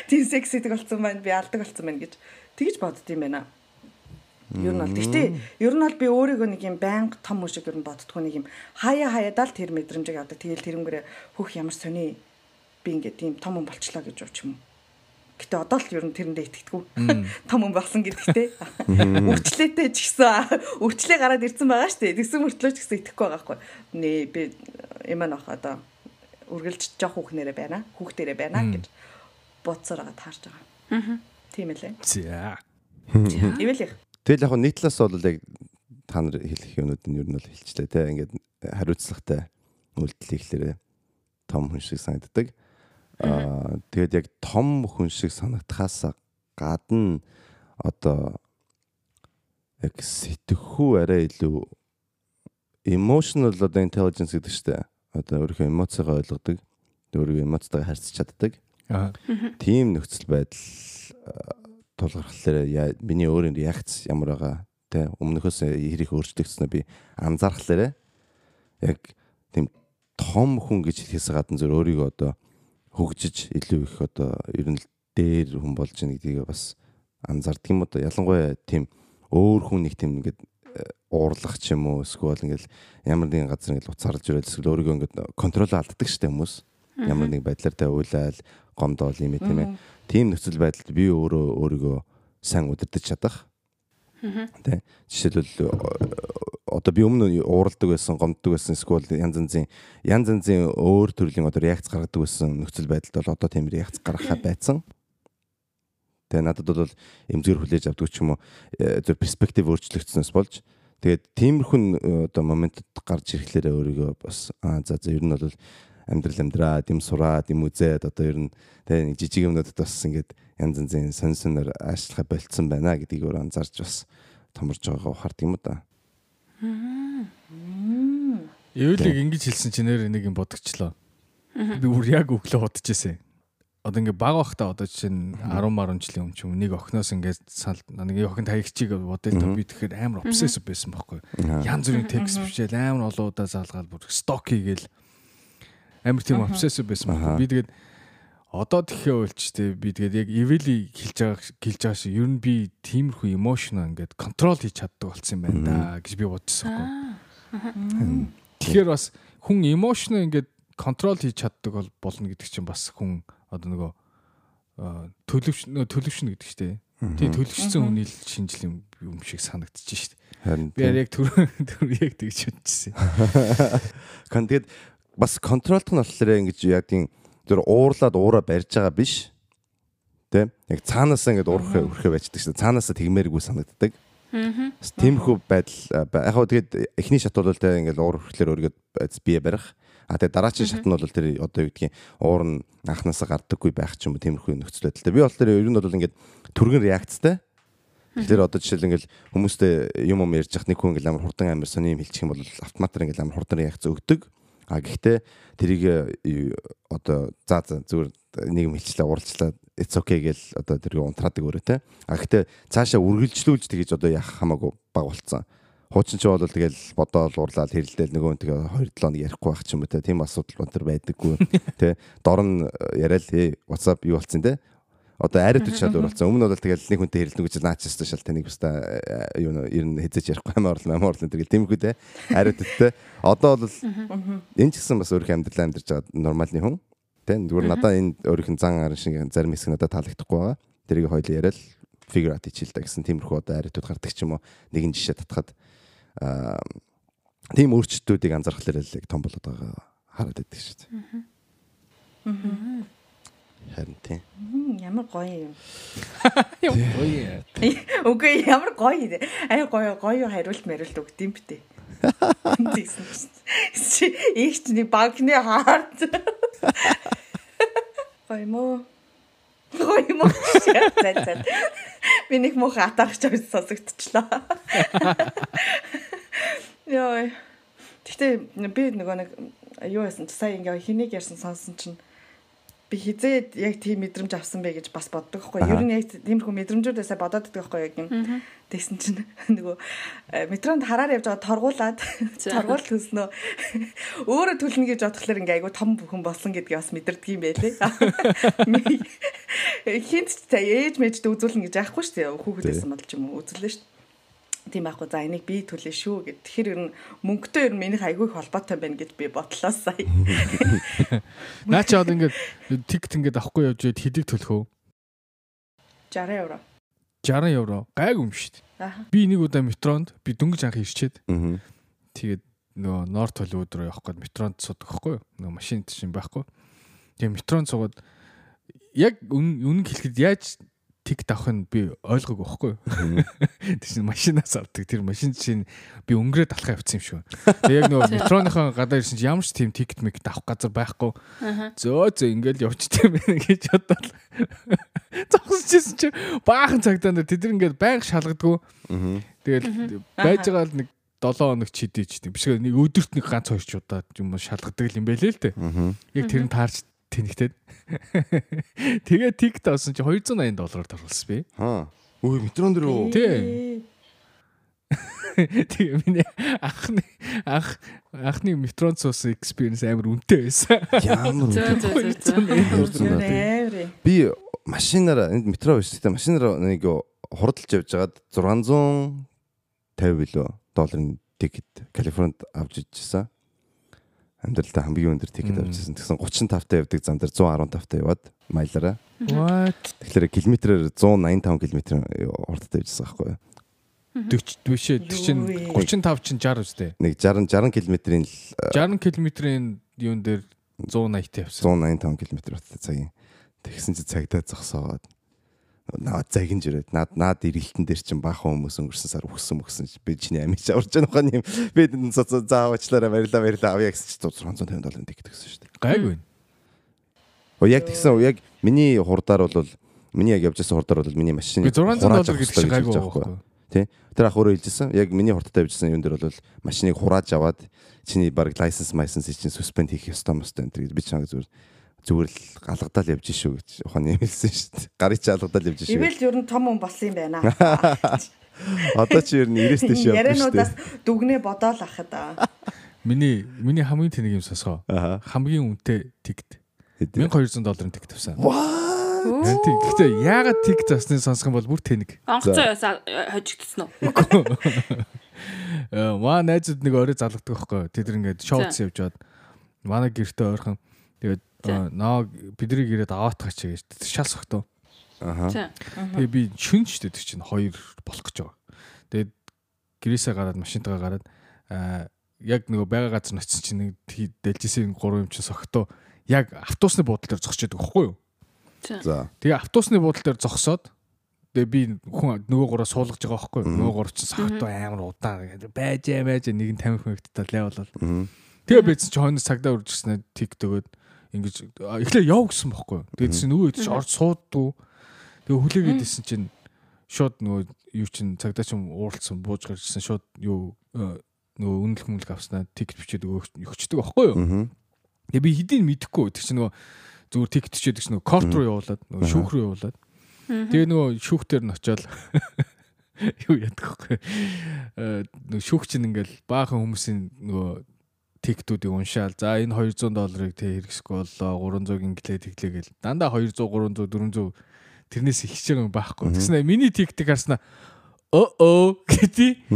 Тийм секс хийдэг болсон байна. Би алдаг болсон байна гэж тэгж бодд юм байна. Ер нь бол гэхдээ ер нь бол би өөрийгөө нэг юм байнга том шиг ер нь боддгоо нэг юм хаяа хаяадаа л тэр мэдрэмжийг авдаг. Тэгэл тэрнгэрээ хөх ямар сони би ингээд тийм том хүн болчлоо гэж ууч юм. Гэтэ одоо л ер нь тэрэндээ итгэдэггүй. Том хүн болсон гэдэгтэй. Үрчлээтэй ч гэсэн үрчлээ гараад ирсэн байгаа шүү дээ. Тэгсэн мөртлөө ч гэсэн итгэхгүй байгаа хгүй. Нээ би юм аах одоо үргэлж жоох хүүхнэрэ байна. Хүүхдэрэ байна гэж байгаа таарч байгаа. Тийм ээ. За. Ивэл их. Тэгэл яг нэг талаас бол яг та нар хэлэх юмнууд нь ер нь бол хэлчлээ те. Ингээд хариуцлагатай үйлдэл хийхлээрээ том хүн шиг санагддаг. Аа тэгээд яг том хүн шиг санагдахаас гадна одоо яг сэтгэхүй арай илүү emotional одоо intelligence гэдэг чтэй. Одоо өөрийнхөө эмоцигоо ойлгодог. Өөрийнхөө эмоцтойгоо харьцаж чаддаг. Тийм нөхцөл байдал а, тулгархлаар миний өөрийн реакц ямар байгаа? Те өмнөхөөс хэрэг өөрчлөгдснөө би анзаархлаарэ. Яг тийм том хүн гэж хэлхээс гадна зөв өөрийгөө одоо хөгжиж илүү их одоо ер нь дээр хүн болж байгаа гэдгийг бас анзаардаг юм одоо. Ялангуяа тийм өөр хүн нэг тийм ингээд э, уурлах ч юм уу эсвэл ингээд ямар нэгэн газар ингээд уцаарж ирэл эсвэл өөрийгөө ингээд контрол алддаг штэ хүмүүс ямар нэг байдлаар та уйлал гомдоол юм тийм ээ тийм нөхцөл байдалд би өөрөө өөрийгөө сайн удирдах чадах. Тэ? Жишээлбэл э, одоо би өмнө ууралдаг байсан, гомддог байсан, эсвэл янз янзын янз янзын өөр төрлийн одоо реакц гаргадаг байсан нөхцөл байдалд бол одоо тийм реакц гаргахаа байцсан. Тэгээ надад бол эмзгэр хүлээж авдаг ч юм уу э, зөв перспектив өөрчлөгдснөөс болж. Тэгээд тиймэрхүү н- одоо моментод гарч ирэхлээр өөрийгөө бас аа за за ер нь бол амьдрал амьдраад юм сураад юм үзээд одоо ер нь тэгээ нэг жижиг юмнуудад бас ингээд янз янзын сонь сонор аашлахаа болцсон байна гэдгийг өөр анзаарч бас томорж байгаагаа ухаард юм да. Эвлийг ингэж хэлсэн чинь нэр нэг юм бодогчлоо. Би бүр яг өглөө бодож ирсэн. Одоо ингээ баг бахта одоо жишээ нь 10 10 жилийн өмнө ч юм нэг охиноос ингээд санал нэг охин таягчийг бодъё л би тэгэхээр амар обсессив байсан байхгүй. Янз бүрийн текст бичээл амар олоудаа заалгаал бүр сток хийгээл амар тийм обсессив байсан байхгүй. Би тэгээд одоо тэгэхээр уйлчтэй би тэгээд яг эвэли хэлж байгаа хэлж байгаа шиг ер нь би тиймэрхүү эмошн ингээд контрол хийж чаддаг болсон юм байна да гэж би бодчихсон байхгүй. Тэгэхээр бас хүн эмошн ингээд контрол хийж чаддаг бол болно гэдэг чинь бас хүн одоо нөгөө төлөвч нөгөө төлөвшнө гэдэг чинь тий төлөвшсөн хүний л шинжил юм юм шиг санагдчих шүү дээ. Харин Би яг түр түр яг тэгж бодчихсон. Кон тэгээд бас контролт нь болохоор ингэж яг тийм зөв уурлаад уура барьж байгаа биш. Тэ? Яг цаанаасаа ингэж уурах өрхөө байждаг шүү. Цаанаасаа тэгмээргүй санагддаг. Бас тиймэрхүү байдал яг хөө тэгээд эхний шат бол тэ ингээл уур өрхлөөр өөргөд байц бие барих. А тэгээд дараагийн шат нь бол тэр одоо юу гэдгийг уур нь анханасаа гардаггүй байх ч юм уу тиймэрхүү нөхцөл байдалтай. Би бол тэр ер нь бол ингээд түргэн реакцтай. Тэгэхээр одоо жишээл ингээл хүмүүстэй юм юм ярьж явах нэг хүн ингээл амар хурдан амар сони юм хэлчих юм бол автоматар ингээл амар хурдан реакц өгдөг. А гэхдээ тэрийг э, одоо за за зүгээр нэг юм хэлчлээ уралчлаа it's okay гэл одоо тэрийг унтраадаг өөрөө те. А гэхдээ цаашаа үргэлжлүүлж тэгэж одоо яах хамаагүй баг болцсон. Хуучин ч бол тэгэл бодоол уурлаад хэрэлдээл нөгөө тэгээ 2 7 хоног ярихгүй байх ч юм уу те. Тийм асуудал өнтер байдаггүй те. Дор нь яриад hey WhatsApp юу болцсон те. Одоо арайд үчаад уралцсан. Өмнө нь бол тэгэл нэг хүнтэй хэрэлдэг гэж наач өстө шал танийг баста юу нэ ер нь хэзээч ярихгүй амар орлоо амар орлоо тэгэл тиймэрхүү те. Арайд үттэй. Одоо бол энэ ч гэсэн бас өөрийнхөө амьдралаа амьдарч байгаа нормалны хүн. Тэ зүгээр надаа энэ өөрийнх нь зан арын шиг зарим хэсэг надад таалагдахгүй байгаа. Тэрийг хоёул яриад figure out хийчихэл та гэсэн тиймэрхүү одоо арайтууд гардаг ч юм уу нэгэн жишээ татхад аа тийм өөрчлөлтүүдийг анзаархлаар л яг том болоод байгаа хараад байдаг шүү дээ. Харин тийм. Ямар гоё юм. Ой. Үгүй ямар гоё юм. Ай гоё гоё хариулт мариулт өгдөм битээ. Тэгсэн чи их ч нэг багны хаард. Гоё мо. Гоё мо. Зэ зэ. Би нэг мөх атарч авч сонсогдчихлоо. Яа. Гэтэ би нөгөө нэг юу яасан чи сая ингээ хэнийг ярьсан сонсон чинь би хизээд яг тийм мэдрэмж авсан бэ гэж бас боддог хгүй. Ер нь яг тиймэрхүү мэдрэмжүүдээсээ бодоод байдаг хгүй яг юм. Тэгсэн чинь нөгөө э, метронд хараар явж байгаа торгуулаад торгуул төлснөө өөрөө төлнө гэж бодхолоор ингээ айгу том бүхэн болсон гэдгийг бас мэдэрдэг юм байлээ. Хинт ч ээж мэжд үзүүлнэ гэж яахгүй шүү дээ. Хүүхэдээс бодолч юм уу үзүүлнэ шүү дээ тийм байхгүй за энийг би төлөө шүү гэд. Тэгэхээр ер нь мөнгөтэй ер нь минийх айгүй их холбоотой байна гэж би бодлоо сая. Наа чи одоо ингээд тикт ингээд авахгүй явж яд хэдийг төлөх үү? 60 евро. 60 евро. Гайг юм шүү дээ. Би нэг удаа метронд би дөнгөж анх ирчээд. Тэгээд нөгөө норт толь өдрөө явах гээд метронд суудаг байхгүй юу? Нөгөө машин чинь байхгүй. Тэгээ метронд суугаад яг үнэн хэлэхэд яаж тикт авах нь би ойлгоогүй байхгүй юу. Тэр чинь машинаас авдаг. Тэр машин чинь би өнгөрөөд алхаа явцсан юм шиг. Тэгээ яг нөгөө метроныхон гадаа ирсэн чинь ямар ч тийм тикт мэгт авах газар байхгүй. Зөө зөө ингээл явчихтай байна гэж бодоод зогсчихсэн чинь баахан цагтаа тэд ингээд байнга шалгадгүй. Тэгэл байж байгаа л нэг 7 хоног чидэж тийм биш нэг өдөрт нэг ганц хоёр ч удаа юм шалгадаг юм байлээ л дээ. Яг тэр нь таарч тэнэгтээд. Тэгээ тикт авсан чи 280 доллараар оруулсан би. Аа. Үй метрон дээр үү? Тий. Тэгээ миний анхны анх анхны метрон цус experience амар үнэтэй байсан. Ямар үнэтэй. Би машинаар энд метро биш тэ машинаар нэг хурдалж явж байгаад 650 билүү долларын тикет Калифорнид авч ижсэн амьдралдаа хамгийн өндөр тикет авчихсан. Тэгсэн 35 та явдаг зам дээр 115 та яваад майлаараа. What? Тэгэхээр километрээр 185 км хурдтай явжсан байхгүй юу? 40 биш ээ. Тэр чинь 35 чинь 60 үстэй. Нэг 60 60 км-ийн 60 км-ийн юун дээр 180 та явсан. 185 км хурдтай цагийн. Тэгсэн чи цагтаа зогсоогоод наад загинж ирээд наад наад иргэлтэн дээр чинь баахан хүмүүс өнгөрсөн сар өгсөн өгсөн би чиний аварж байгаа нөхөн юм. Би заавчлаараа барилаа барилаа авъя гэсэн чинь 650 долларын тикет гэсэн шүү дээ. Гайг байна. О яг тэгсэн яг миний хурдаар бол миний яг явж байсан хурдаар бол миний машины 600 доллар гэдэг чинь гайгүй байхгүй. Тий Тэр ах өөрөө хэлжсэн. Яг миний хурдтай явжсэн юм дээр бол машиныг хурааж аваад чиний баг лайсенс майсенс чинь суспенд хийх ёстой мостой энэ би чанга зүгээр зүгээр л галгадаал явж шүү гэж ухааны хэлсэн шүү дээ. Гарыг чи алгадаал явж шүү. Ивэл ер нь том хүн болсон юм байна. Одоо чи ер нь 90-с дэш явж шүү. Яриануудаас дүгнээ бодоол ахад аа. Миний миний хамгийн тэнэг юм сонсгоо. Хамгийн үнэтэй тикт. 1200 долларын тикт авсан. Гэхдээ яагаад тикт авсныг сонсох юм бол бүр тэнэг. Онгоцоо хожигдсон уу? Э маа найзууд нэг орой залгадаг байхгүй. Тэд ингээд шоуц явж бод. Манай гэртээ ойрхон тэгээд наа бидний гэрээд аваад гачаа гэж шал согтоо. Аха. Тэгээ би шүн ч дээ чинь хоёр болох гэж байгаа. Тэгээд гэрээсээ гараад машинтайгаа гараад аа яг нөгөө байга газар очсон чинь нэг дэлжсэн 3 юм чинь согтоо яг автобусны буудлын дээр зогсож байдаг байхгүй юу? За. Тэгээ автобусны буудлын дээр зогсоод тэгээ би хүн нөгөө гураа суулгаж байгаа байхгүй юу? Нөгөө гурав чинь согтоо амар удаан байж байж нэг нь 50 минуттай левелол. Тэгээ бийц чи хойноос цагдаа үржсэн тик төгөөд ингэж эхлээ яв гэсэн бохгүй. Тэгээд чи нөгөө идэж орж суудгүй. Тэгээ хүлээгээд исэн чинь шууд нөгөө юу чин цагдаа ч ууралсан бууж гарчсан шууд юу нөгөө үнэлэх мүлэг авснаа тикет бичээд өгчдөг байхгүй юу. Тэгээ би хэдийн мэдэхгүй. Тэг чи нөгөө зүгээр тикет бичээд гэж нөгөө корт руу явуулаад нөгөө шүүх рүү явуулаад. Тэгээ нөгөө шүүх дээр нь очиод юу яадаг вэ? Нөгөө шүүх чинь ингээл баахан хүмүүсийн нөгөө тиктүүдийг уншаал. За энэ 200 долларыг тэ хэрэгсэхгүй боллоо. 300 инглээ тэглээ гэл. Дандаа 200, 300, 400 тэрнээс их ч юм байхгүй. Тэгснэ миний тиктик харснаа оо оо гэдэг.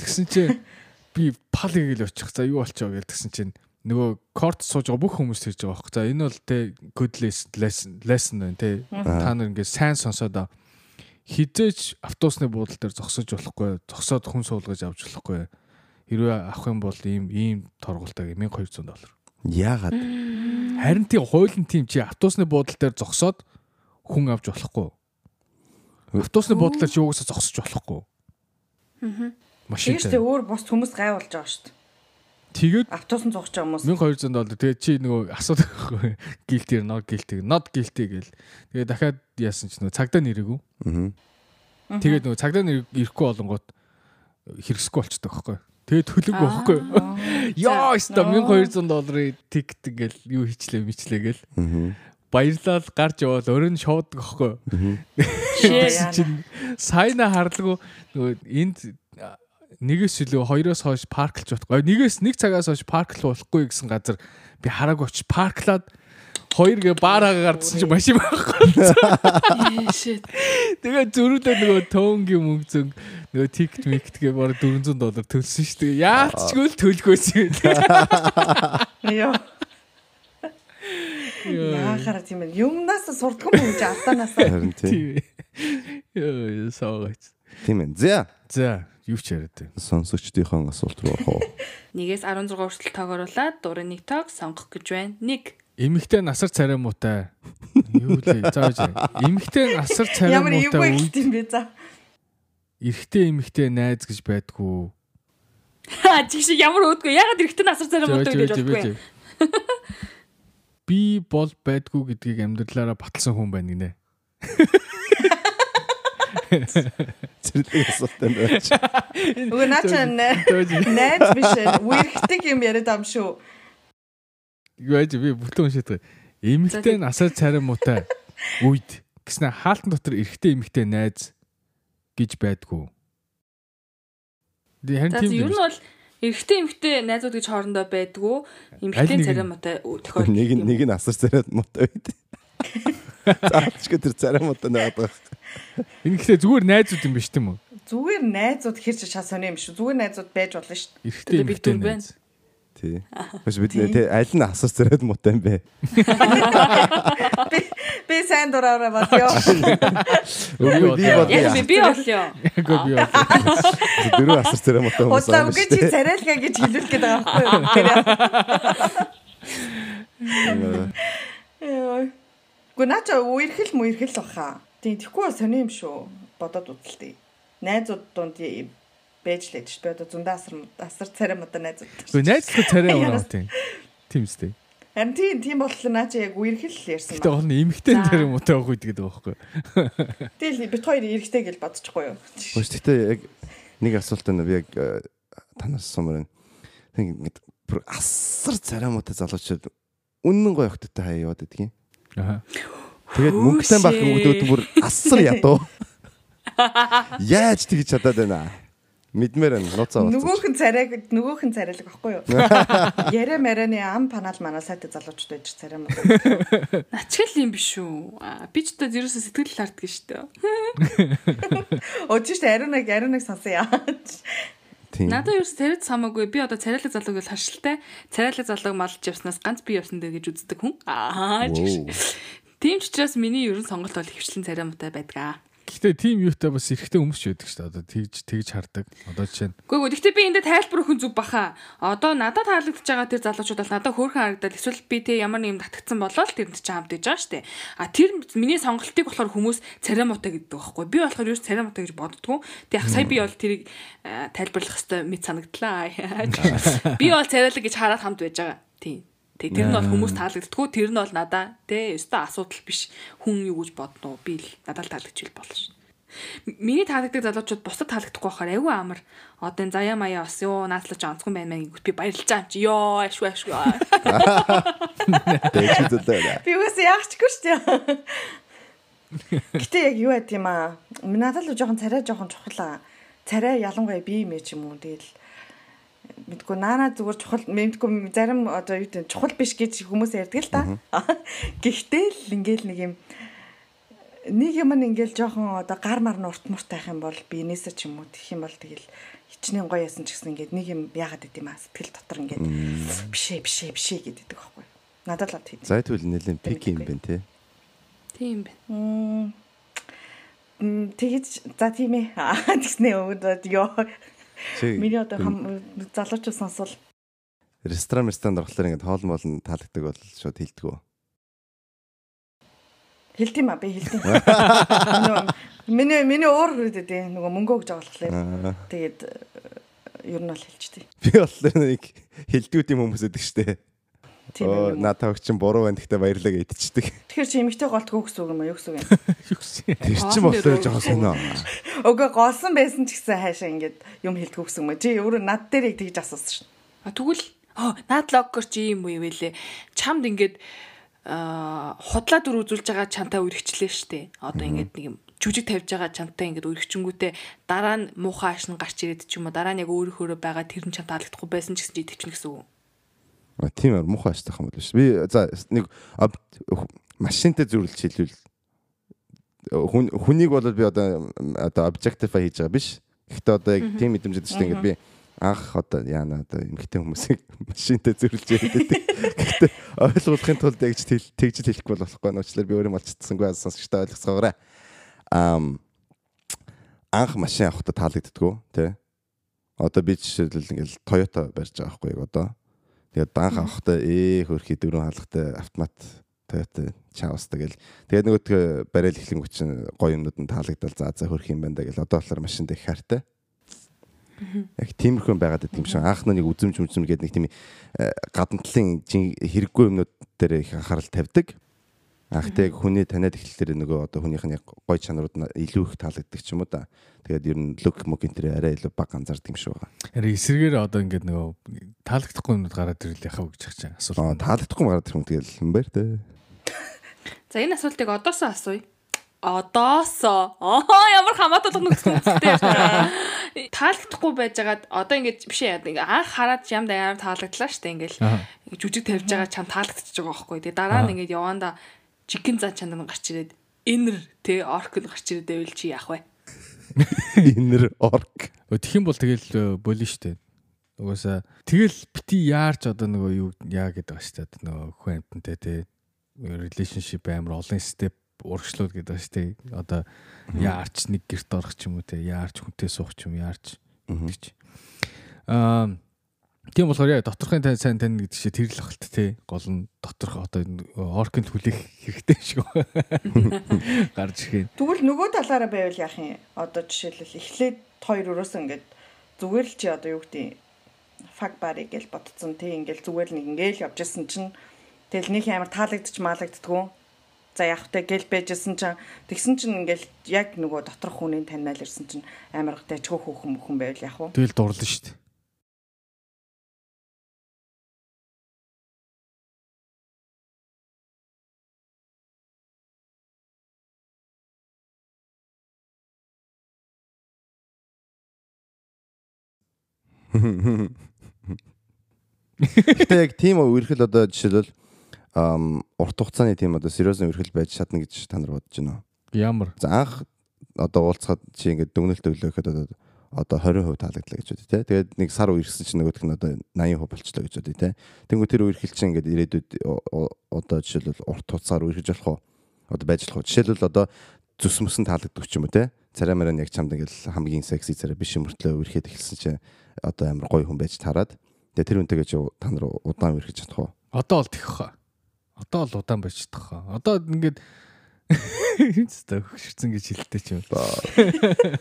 Тэгсэн чинь би пал гэл очих. За юу болчихоо гэл тэгсэн чинь нөгөө корт сууж байгаа бүх хүмүүс тэрж байгаа байхгүй. За энэ бол тэ good lesson lesson байна тэ. Та нар ингээд сайн сонсоод хизээч автобусны буудлын дээр зогсож болохгүй. Зогсоод хүн суулгаж авч болохгүй хэрвээ авах юм бол ийм ийм торгуултаа 1200 доллар. Яагаад? Харин тийм хуулийн тим чи автобусны буудлын дээр зогсоод хүн авч болохгүй. Автобусны буудлаар чи угаасаа зогсож болохгүй. Аа. Машин. Тэгэж тэ өөр бос хүмүүс гайвуулж байгаа шүү дээ. Тэгээд автобусан зогсож байгаа хүмүүс 1200 доллар. Тэгээд чи нөгөө асуудаг байхгүй. Гилтээр not guilty, not guilty гэл. Тэгээд дахиад яасан ч нөгөө цагдаа нэрээгүй. Аа. Тэгээд нөгөө цагдаа нэр ирэхгүй болонгууд хэрэгсэхгүй болчихдог байхгүй. Тэгээд төлөг байхгүй. Яа, өстө 1200 долларын тикет ингээл юу хийчлээ мичлээ гэл. баярлал гарч явал өрн шуудаг аахгүй. Шээ. Чин сайна харлгүй нөгөө энд нэгээс илүү хоёроос хойш парклж болохгүй. Нэгээс нэг цагаас хойш парклж болохгүй гэсэн газар би хараагүй очиж парклаад хоёр гээ баараа гардсан чи машин байхгүй. Тэгээ зөрүүлээ нөгөө тоонгийн мөнгө зөнг нөгөө тикт миктгээ бараг 400 доллар төлсөн шүү дээ. Яалчгүй л төлгөөс юм. Йоо. Яахаар тийм ээ. Юмнаас сурдаг юм гэж алдаанаас. Харин тийм. Ёо саагач. Тийм ээ. За За, юу ч яриад байна. сонсогчдийнхоо асуулт руу орох уу? Нэгээс 16 хүртэл тоогооруулаад дурын нэг тоог сонгох гэж байна. Нэг. Эмэгтэй насар царай муутай. Юу лээ? Зааж. Эмэгтэй насар царай Ямар эвгүй муутай гэлт юм бэ за. эрэгтэй эмэгтэй найз гэж байдгүй. Ха чиг шиг ямар өөдгөө. Ягаад эрэхтэн асар царай муудаг гэж бодгүй. Би бол байдгүй гэдгийг амьдралаараа баталсан хүн байна гинэ. Зэрлэг асуулт байна. Үгүй наа чи найз биш үерхдэг юм яриад ам шүү. Юу яаж би бүтэн уншаад байгаа. Эмэгтэй насар царай муутай үед гэснэ хаалтан дотор эрэгтэй эмэгтэй найз гэж байдгүй. Дэ харин тийм ер нь юм. бол эрэгтэй эмэгтэй найзууд гэж хоорондоо байдгүй. Эмэгтэй нь? царай муутай тохиол. Нэг нь нэг нь асар царайд муутай байд. Заачгүй тэр царай муутай байгаа. Эмэгтэй зүгээр найзууд юм биш тийм үү? Зүгээр найзууд хэр ч шаа сони юм шүү. Зүгээр найзууд байж болно шүү. Эрэгтэй эмэгтэй найз. Тий. Бас бид нэ тий аль нь асар царайд муутай юм бэ? Би би сайн дураараа бодё. Өвөө Би бод- Яг би би болё. Ягүй би бол. Дөрөв асар царай муутай Удлаа байгаа үгүй чи царайлгаа гэж хэлүүлэх гээд байгаа байхгүй юу? Яа. Гүн наача үерхэл мүерхэл баха. Тийм тэгэхгүй сони юм шүү. Бодоод үзэлтэй. Найзууд дунд байж лээд шүү. Би одоо зундаа асар асар царай модо найзууд. Гэхдээ найзлах царай унаа тийм. Тийм үстэй. Харин тийм тийм болохоор наача яг үерхэл л ярьсан Гэтэ ба. ол нь эмэгтэй За. царай муутай байх үед гэдэг байхгүй. Тэгэл бит хоёр эргэтэй гэж бодчихгүй юу? Хөөс тэгтээ яг нэг асуулт байна. Би яг э, танаас сумаар байна. Тэг ингээд асар царай муутай залуучууд үнэн гоё охттой хаяа яваад юм. Аа. Тэгээд мөнгөтэй байх хүмүүд бүр асар ядуу. Яаж тэгж чадаад байна? Мэдмээр байна. Нууцаа болцсон. Нөгөөх нь царайг нөгөөх нь царайлаг байхгүй юу? Яриа марианы ам панал манай сайтай залуучууд байж царай модо. Начгал юм биш үү? Аа, Би ч одоо ерөөсө сэтгэл харддаг шүү дээ. Өчигч ариунаг ариунаг сонсоё. Тийм. Надад ерөөсө царайд самаагүй. Би одоо царайлаг залууг л харшилтай. Царайлаг залууг малж явснаас ганц би явсан дээр гэж үздэг хүн. Аа. Тийм ч учраас миний ерөн сонголт бол хөвчлэн царай муутай байдаг. Гэхдээ тийм юутай бас эрэгтэй хүмүүс ч байдаг шүү дээ. Одоо тэгж тэгж хардаг. Одоо жишээ нь Гэхдээ гэхдээ би эндээ тайлбар өгөх зүг баха. Одоо надад таалагдж байгаа тэр залуучууд бол надад хөөрхөн харагдал эсвэл би тэ ямар нэг юм татгцсан болол тэрэнд ч хамт иж байгаа штэ. А тэр миний сонголтыг болохоор хүмүүс царай муутай гэдэг байхгүй. Би болохоор юу ч царай муутай гэж боддгоо. Тэг яг сая би бол тэрийг тайлбарлах хэвээр мэд санагдлаа. Би бол царайлаг гэж хараад хамт байж байгаа. Тийм. Тэг тэр нь бол хүмүүс таалагддггүй тэр нь бол надаа тэ өстой асуудал биш хүн юу гэж бодноо би л надад л таалагдчихвэл болно ш. Миний таалагддаг залуучууд бусдад таалагдахгүй байхаар айгүй амар. Одоо энэ заяа маяа бас ёо наадлаж онцгой байна мэн би баярлж байгаа юм чи ёо ашгүй ашгүй. Би үгүйс яахчгүй шүү дээ. Гэтэ яг юу байд юм аа. Надад л жоохон царай жоохон чухал аа. Царай ялангуяа би юм ч юм уу. Тэгэл мэдгүй наана зүгээр чухал мэдгүй зарим одоо юу гэдэг чухал биш гэж хүмүүс ярьдаг л та. Гэхдээ л ингээл нэг юм нэг юм ингээл жоохон одоо гар мар нурт мурт байх юм бол би энэсээ ч юм уу тэгэх юм бол тэгэл хичнээн гоё ясан ч гэсэн ингээд нэг юм яагаад гэдэм аа сэтгэл дотор ингээд бишээ бишээ бишээ гэдэг байхгүй. Надад л тийм. За тэгвэл нэлээд пик юм байна те. Тийм байна. Мм тэгэж за тийм ээ. Аа, Тэгснээ өөдөө ёо. Миний одоо хам- залуучууд сонсвол ресторан ресторанд орохлоор ингээд хоол моол нь таалагддаг бол шууд хилдэггүй. хэлт юм а би. Нөгөө Миний миний уур хүрээд дээ нөгөө мөнгө өгж байгаа болохоор Аа. тэгээд ер нь бол хэлчихдээ. Би болохоор нэг хилдэгүүд юм хүмүүс өгдөг штэ. Юм. надаа өгч чинь буруу байна гэхдээ баярлаа гэж идчихдэг. Тэгэхээр чи эмэгтэй голтгүй гэсэн үг юм аа юу гэсэн үг юм. юу гэсэн. Тэр Хоолн чинь болохоор жоохон сонио. Өгөө голсон байсан ч гэсэн хаашаа ингээд юм хэлдэг гэсэн юм. Чи өөрөө над дээр яг тэгж асуусан шин. А тэгвэл оо наад логгор чи юм уу вэ? Чамд ингээд аа худлаа дүр үзүүлж байгаа чантай үргэлжлээ штэ. Одоо ингээд нэг юм жүжиг тавьж байгаа чантай ингээд үргэлжчэнгүүтээ дараа нь муухай ашин гарч ирээд ч юм уу дараа нь яг өөрөөхөө байгаа тэр нь чантай таалагдахгүй байсан ч гэсэн чи төвчнө гэсэн үг. Тийм ээ муухай аштай юм бол шүү. Би за нэг машинтай зөвлөж хэлвэл хүн хүнийг бол би одоо одоо objectify хийж байгаа биш. Гэхдээ одоо яг тийм мэдрэмж өгдөг шүү дээ. Ингээд би анх одоо яана одоо эмгтэй хүмүүсийг машинтай зөвлөж яадаг. Гэхдээ ойлгуулахын тулд яг ч тэл- тэгж хэлэхгүй болохгүй нуучлаар би өөрөө малчдсангүй сонсогчтой ойлгосгоорой. Ам анх машин авахдаа таалагддгүү тий. Одоо би жишээлбэл ингээл Toyota барьж байгаа байхгүй яг одоо. Тэгээд анх авахдаа ээ хөрхий дөрөв хаалгатай автомат Toyota Chaos тэгэл. Тэгээд нөгөө барайл эхлэнгүү чинь гоё юмнууд нь таалагдал за за хөрх юм байна гэл одоо болохоор машинд их хайртай. Яг тиймэрхүү байгаад байдаг юм шиг анх нэг үзэмж үзэм гэдэг нэг тийм э, гадна талын хэрэггүй юмнууд дээр их анхаарал тавьдаг. Анхтай яг хүний таниад эхлэлээр нөгөө одоо хүнийх нь яг гой чанарууд нь илүү их таалагддаг ч юм уу да. Тэгээд ер нь look мөг энэ тэр арай илүү баг анзаардаг юм шиг байгаа. Харин эсрэгээр одоо ингээд нөгөө таалагдахгүй юмнууд гараад ирэл яхаа гэж хэлж байгаа асуулт. Аа таалагдахгүй гараад ирэх юм тэгэл юм байна те. За энэ асуултыг одоосоо асууя. Одоосоо. Аа ямар хамаатуулга нөхцөл үндэстэй. Таалагдахгүй байжгаад одоо ингэж биш яа ингээ анх хараад юм даяар таалагдлаа штэ ингээл жүжиг тавьж байгаа чам таалагдчихж байгаа байхгүй. Тэгээ дараа нь ингээд яванда чикен за чанд нь гарч ирээд инэр тэ орк нь гарч ирээд байвал чи яах вэ? Инэр орк. Тэгэх юм бол тэгэл болно штэ. Угаасаа тэгэл бити яарч одоо нөгөө юу яа гэдэг ба штэ. Нөгөө хүн амтантай те relationship амар олон степ урагшлууд гэдэг ба штэ. Одоо яарч нэг герт орох ч юм уу те яарч хүнтэй суух ч юм яарч гэж. Аа Тийм болохоор яа доторхын тань сайн тань гэдэг чинь тэр л ахалт те гол нь доторх одоо оркинд хүлээх хэрэгтэй шиг гарч ирэх юм. Тэгвэл нөгөө талаараа байвал яах юм? Одоо жишээлбэл эхлээд хоёр өрөөс ингээд зүгээр л чи одоо юу гэдэг фак бари гэж ботцсон тий ингээл зүгээр л нэг ингээл явжсэн чинь тэгэл нэг амар таалагдчих маалагддггүй. За явах тэ гэл байжсэн чинь тэгсэн чинь ингээл яг нөгөө доторх хүнийг таньмаал ирсэн чинь амар дэчгөө хүүхэн мөхөн байвал яах вэ? Тэгэл дурлаа шүү дээ. Гэтэ яг тийм үерхэл одоо жишээлбэл урт хугацааны тийм одоо сериозны үерхэл байж чадна гэж та нар бодож байна уу? Ямар За анх одоо уулзахад чи ингээд дүгнэлт өглөөхэд одоо одоо 20% таалагдлаа гэж бодъё те. Тэгээд нэг сар үерхсэн чинь нөгөөх нь одоо 80% болчлоо гэж бодъё те. Тэнгүү тэр үерхэл чинь ингээд ирээдүйд одоо жишээлбэл урт хугацаар үерхэж болох уу? Одоо байж болох уу? Жишээлбэл одоо зүс мөсөн таалагддаг ч юм уу те. Царай мараа яг чамд ингээд хамгийн секси царай биш юм мөртлөө үерхэд эхэлсэн чинь одоо амар гоё хүн байж таарад. Тэгээ тэр үнтэйгээ чи та нар удаан үерхэж чадах уу? одоо бол тэх хаа. Одоо л удаан байж чадах хаа. Одоо ингээд хэвчээ хөвшөрцөн гэж хэлдэг ч юм.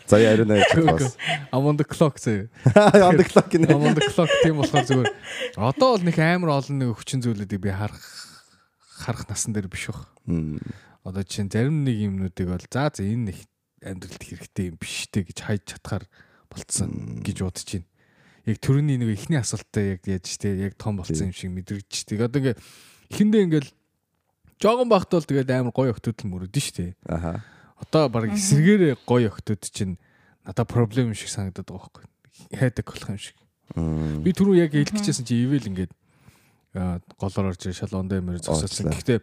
За яа ариун аяж бас. I'm on the clock зөө. On the clock гинэ. I'm on the clock тийм болохоор зүгээр. Одоо бол нэг амар олон нэг хүчин зүйлүүдийг би харах харах насан дээр биш. Мм. Одоо чинь зарим нэг юмнуудыг бол за за энэ их амьдралд хэрэгтэй юм биш те гэж хайж чадхаар болцсон гэж бодож байна. Яг төрөний нэг ихний асуултаа яг яаж те яг том болцсон юм шиг мэдрэгч. Тэг одоо ингээ эхэндээ ингээл жоохон багт бол тэгээд амар гоё охтууд л мөрөдөн штэ. Аха. Одоо баг эсэргээр гоё охтууд чинь надад проблем юм шиг санагдаад байгаа байхгүй. Хайдаг болох юм шиг. Би түрүү яг хэлчихсэн чи ивэл ингээд голоор орж ирээ шалгоондоо юмэр зогсоосон. Уучлаа. Гэхдээ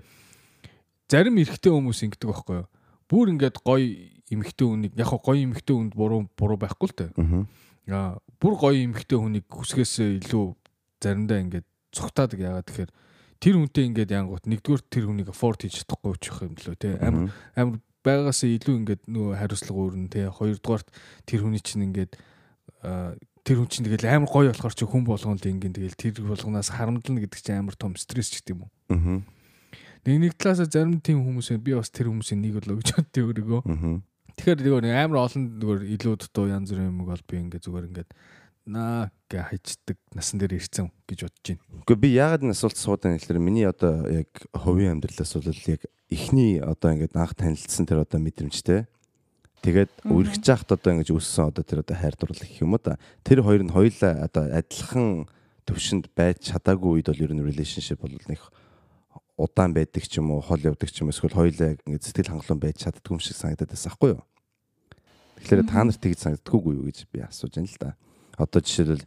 зарим эрэгтэй хүмүүс ингэдэг байхгүй юу? Бүр ингээд гоё эмэгтэй хүнийг яг гоё эмэгтэй хүнд буруу буруу байхгүй л тэ. Мгм. Аа бүр гоё эмэгтэй хүнийг хүсгээсээ илүү заримдаа ингээд цухтаадаг яагаад тэгэхээр тэр хүнтэй ингээд янгууд нэгдүгээр тэр хүнийг afford хийж чадахгүй ч юм лөө тэ. Амар амар байгаас илүү ингээд нөгөө хариуцлага өөрнө тэ. Хоёрдугаарт тэр хүний чинь ингээд тэр хүн чинь тэгэл амар гоё болохоор чи хүн болгоно л ингээд тэгэл тэр болгоноос харамдлна гэдэг чинь амар том стресс ч гэдэг юм уу. Нэг нэг талаасаа зарим тийм хүмүүс. Би бас тэр хүмүүсийн нэг болоо гэж боддог өөрийгөө. Тэгэхээр нөгөө нэг амар олон нөгөө илүү дутуу янз бүрийн юм бол би ингээд зүгээр ингээд наа гэ хайчдаг насан дээр ирцэн гэж бодож байна. Гэхдээ би яагаад энэ асуулт суудан хэлэхээр миний одоо яг хувийн амьдралаас бол яг эхний одоо ингээд анх танилцсан тэр одоо мэдрэмжтэй. Тэгээд үргэж яхад одоо ингэж өссөн одоо тэр одоо хайр дурлал гэх юм уу да. Тэр хоёр нь хоёлаа одоо адилхан төвшөнд байж чадаагүй үед бол ер нь relationship бол нэг удаан байдаг ч юм уу, хол явдаг ч юм эсвэл хоёулаа яг ингээд сэтгэл хангалуун байж чаддгүй юм шиг санагдаад байсан байхгүй юу? Тэгэхээр та нарт тэгж санагддаггүй юу гэж би асууж байна л да. Одоо жишээлбэл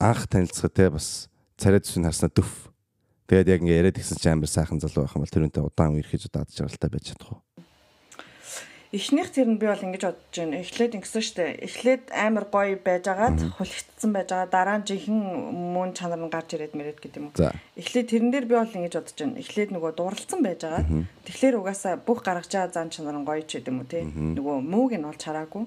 анх танилцахад те бас царай зүсийг харснаа төв. Тэгээд яг ингээд яриад гисэн чи амар сайхан залуу байх юм бол тэр үнтэй удаан үерхэж удаад жаргалтай байж чадах уу? Эхнийх тэр нь би бол ингэж бодож байна. Эхлээд ингэсэн штэ. Эхлээд амар гоё байжгаад хулигдсан байжгаа дараа нь жинхэнэ мөн чанар нь гарч ирээд мэрэд гэдэг юм. Эхлээд тэрэн дээр би бол ингэж бодож байна. Эхлээд нөгөө дурлцсан байжгаад тэгэхээр угаасаа бүх гаргаж байгаа зан чанар нь гоё ч гэдэг юм уу те. Нөгөө мууг нь бол чараагүй.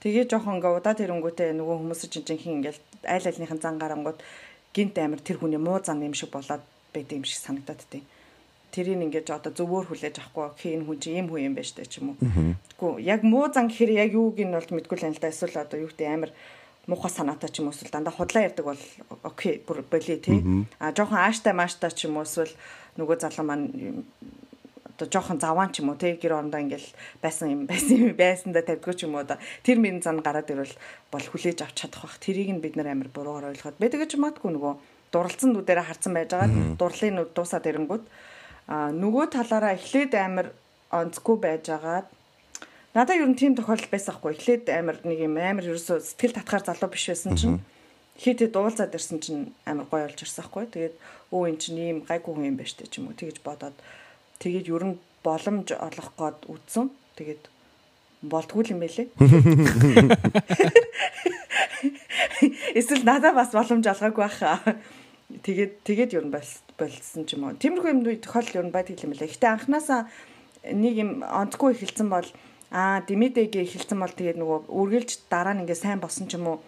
Тэгээ жоохон ингээ удаа тэрэнгүүтээ нөгөө хүмүүс чинь жинхэнэ ингээл айл айлныхын зан гарангууд гинт амар тэр хүний муу зан юм шиг болоод байдаг юм шиг санагдаад тийм тэрийг ингэж одоо зөвөр хүлээж авахгүй окей энэ хүн чинь ийм хүн юм байна штэ ч юм уу. Тэгвэл яг муу зан гэхээр яг юуг нь бол мэдгүй л юм л да эсвэл одоо юу гэдэг амар муухай санаатай ч юм уу эсвэл дандаа худлаа ярьдаг бол окей бүр боли тий. А жоохон ааштай мааштай ч юм уу эсвэл нөгөө залуу маань одоо жоохон заваан ч юм уу тий гэр орондоо ингээл байсан юм байсан юм байсандаа тавьдгүй ч юм уу одоо. Тэр мөрийн зан гараад ирвэл бол хүлээж авч чадах бах. Тэрийг нь бид нар амар буруугаар ойлгоод байдаг гэж магадгүй нөгөө дурлцсан нүдэрэ харсан байж байгаа. Дурлалын нүд дуусаад ирэнгүүт а нөгөө талаараа эхлээд амар онцгүй байжгаад надад ер нь тийм тохиолдол байсан хгүй эхлээд амар нэг юм амар ерөөсө сэтгэл татхаар залуу биш байсан чинь хитэ дуулзаад ирсэн чинь амар гоё болж ирсэн хгүй тэгээд өө эн чинь ийм гайгүй хүн юм байна штэ ч юм уу тэгэж бодоод тэгээд ер нь боломж олох гээд үтсэн тэгээд болтгүй юм байлээ. Эсвэл надад бас боломж олгоогүй байхаа тэгээд тэгээд ер нь болсон ч юм уу. Тиймэрхүү юм тохиолдол ер нь байдаг юм лээ. Гэтэ анханасаа нэг юм онцгүй эхэлсэн бол аа Димидэгээ эхэлсэн бол тэгээд нөгөө үргэлж дараа нь ингээ сайн болсон ч юм уу.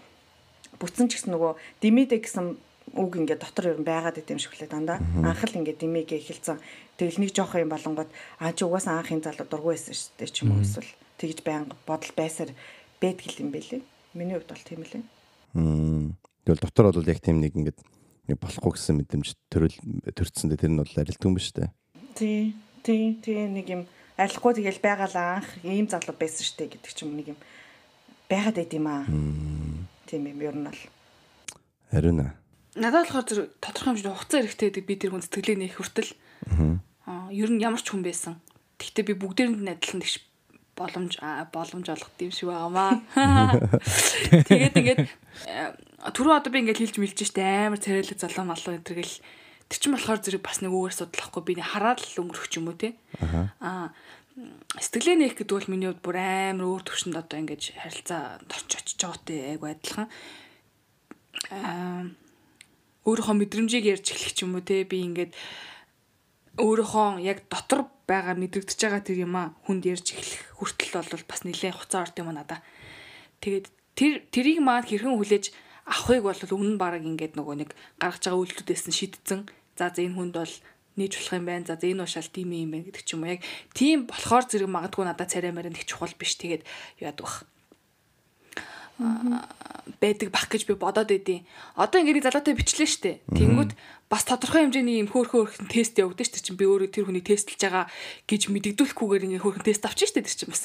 Бүтсэн ч гэсэн нөгөө Димидэ гэсэн үг ингээ дотор ер нь байгаад идэм шиг лээ дандаа. Анх л ингээ Димигээ эхэлсэн. Тэгэл нэг жоох юм болонгод аа чи угаасаа анхын залуу дургүй байсан шүү дээ ч юм уу эсвэл тэгж байнга бодол байсаар байдаг юм бэлээ. Миний хувьд бол тийм лээ. Тэгэл дотор бол яг тийм нэг ингээд болохгүй гэсэн мэдрэмж төрөл төрцсөндөө тэр нь бол арилдгүй юм ба штэ. Тий. Тий, тий нэг юм арилахгүй тэгэл байгаалаа анх ийм залуу байсан штэ гэдэг ч юм нэг юм байгаад байд юм аа. Тийм юм ер нь бол. Харин аа. Надад болохоор зүр тодорхой хэмжээний хугацаа хэрэгтэй гэдэг би тэр хүн сэтгэлээ нэх хүртэл. Аа ер нь ямар ч хүн байсан. Гэхдээ би бүгдээрэнд нь адилхан тэгш боломж боломж олгох юм шиг байгаамаа. Тэгээд ингээд түрүү одоо би ингээд хэлж мэлж штэ амар царайлаг залуу малуу энэ төргээл тэр чинь болохоор зэрэг бас нэг үгээр судлахгүй би хараад л өнгөрөх юм уу те. Аа сэтгэлээ нээх гэдэг бол миний хувьд бүр амар өөр төвшөнд одоо ингээд харилцаа орч очиж байгаатай айгу адилхан. Аа өөрийнхөө мэдрэмжийг ярьж эхлэх юм уу те би ингээд өөрийнхөө яг дотор байгаа мэдрэгдэж байгаа тэр юм а хүнд ярьж эхлэх хүртэл бол бас нэлээд хуцаа орд юм надаа. Тэгээд тэр тэрийг маань хэрхэн хүлээж авахыг бол өмнө нь баг ингээд нөгөө нэг гаргаж байгаа үйлдэлүүдээс нь шийдсэн. За за энэ хүнд бол нээж болох юм байна. За за энэ ушаал тийм юм байна гэдэг ч юм уу. Яг тийм болохоор зэрэг магадгүй надад царай марин их чухал биш. Тэгээд яад бах байдаг бах гэж би бодоод байдیں۔ Одоо ингээд залуутай бичлээ штэ. Тэнгүүд бас тодорхой хэмжээний юм хөөхөн хөөхөн тест явагдаж штэ чинь би өөрөө тэр хүний тестлж байгаа гэж мэдэгдүүлэхгүйгээр ингээд хөөхөн тест авчих штэ тэр чинь бас.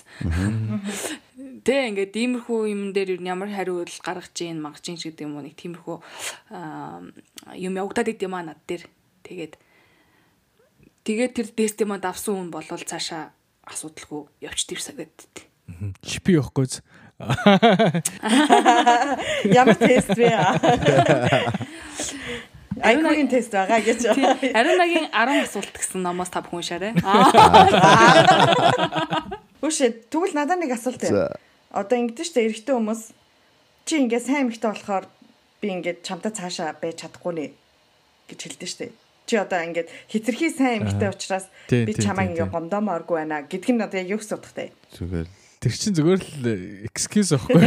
Тэ ингээд иймэрхүү юм дээр ямар хариулт гаргаж ийн магаж ийн гэдэг юм уу нэг тиймэрхүү юм явагдаад идэм аа над дээр. Тэгээд тэгээд тэр тест юм давсан хүн болвол цаашаа асуудалгүй явж тэр сагад. Чипи явахгүй Ямар тест вэ? Айкогийн тест байгаа гэж. Ариунагийн 10 асуулт гэсэн номоос та бүхэн уншаарай. Үшээ тэгвэл надад нэг асуулт байна. Одоо ингэдэж штэ эрэгтэй хүмүүс чи ингээд сайн эмэгтэй болохоор би ингээд чамтай цаашаа байж чадахгүй нэ гэж хэлдэг штэ. Чи одоо ингээд хитрхи сайн эмэгтэй учраас би чамайг ингээд гомдоомооргүй байна гэдг нь одоо яг юу гэсэн утгатай. Зүгээр Тэр чинь зүгээр л excuse аахгүй.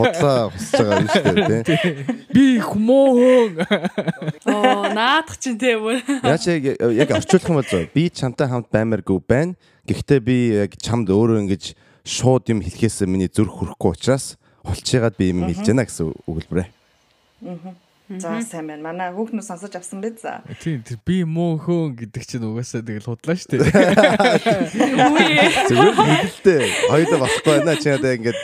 Худлаа хусаж байгаа юм шүү дээ тий. Би хүмүүн. Оо наадах чинь тийм үү. Яач яг яг орчуулах юм бол зөө. Би чамтай хамт баймааргүй байна. Гэхдээ би яг чамд өөрөө ингэж шууд юм хэлэхээс миний зүрх хүрэхгүй учраас хулчигаад би юм хэлж байна гэсэн өгүүлбэрээ. Аа. За сайн байна. Манай хүүхнүүд сонсож авсан биз. Тийм би муу хөөн гэдэг чинь угаасаа тэгэл худлаа штэ. Зүгээр хэлдэлтэй. Хоёулаа болохгүй байна. Чи одоо ингээд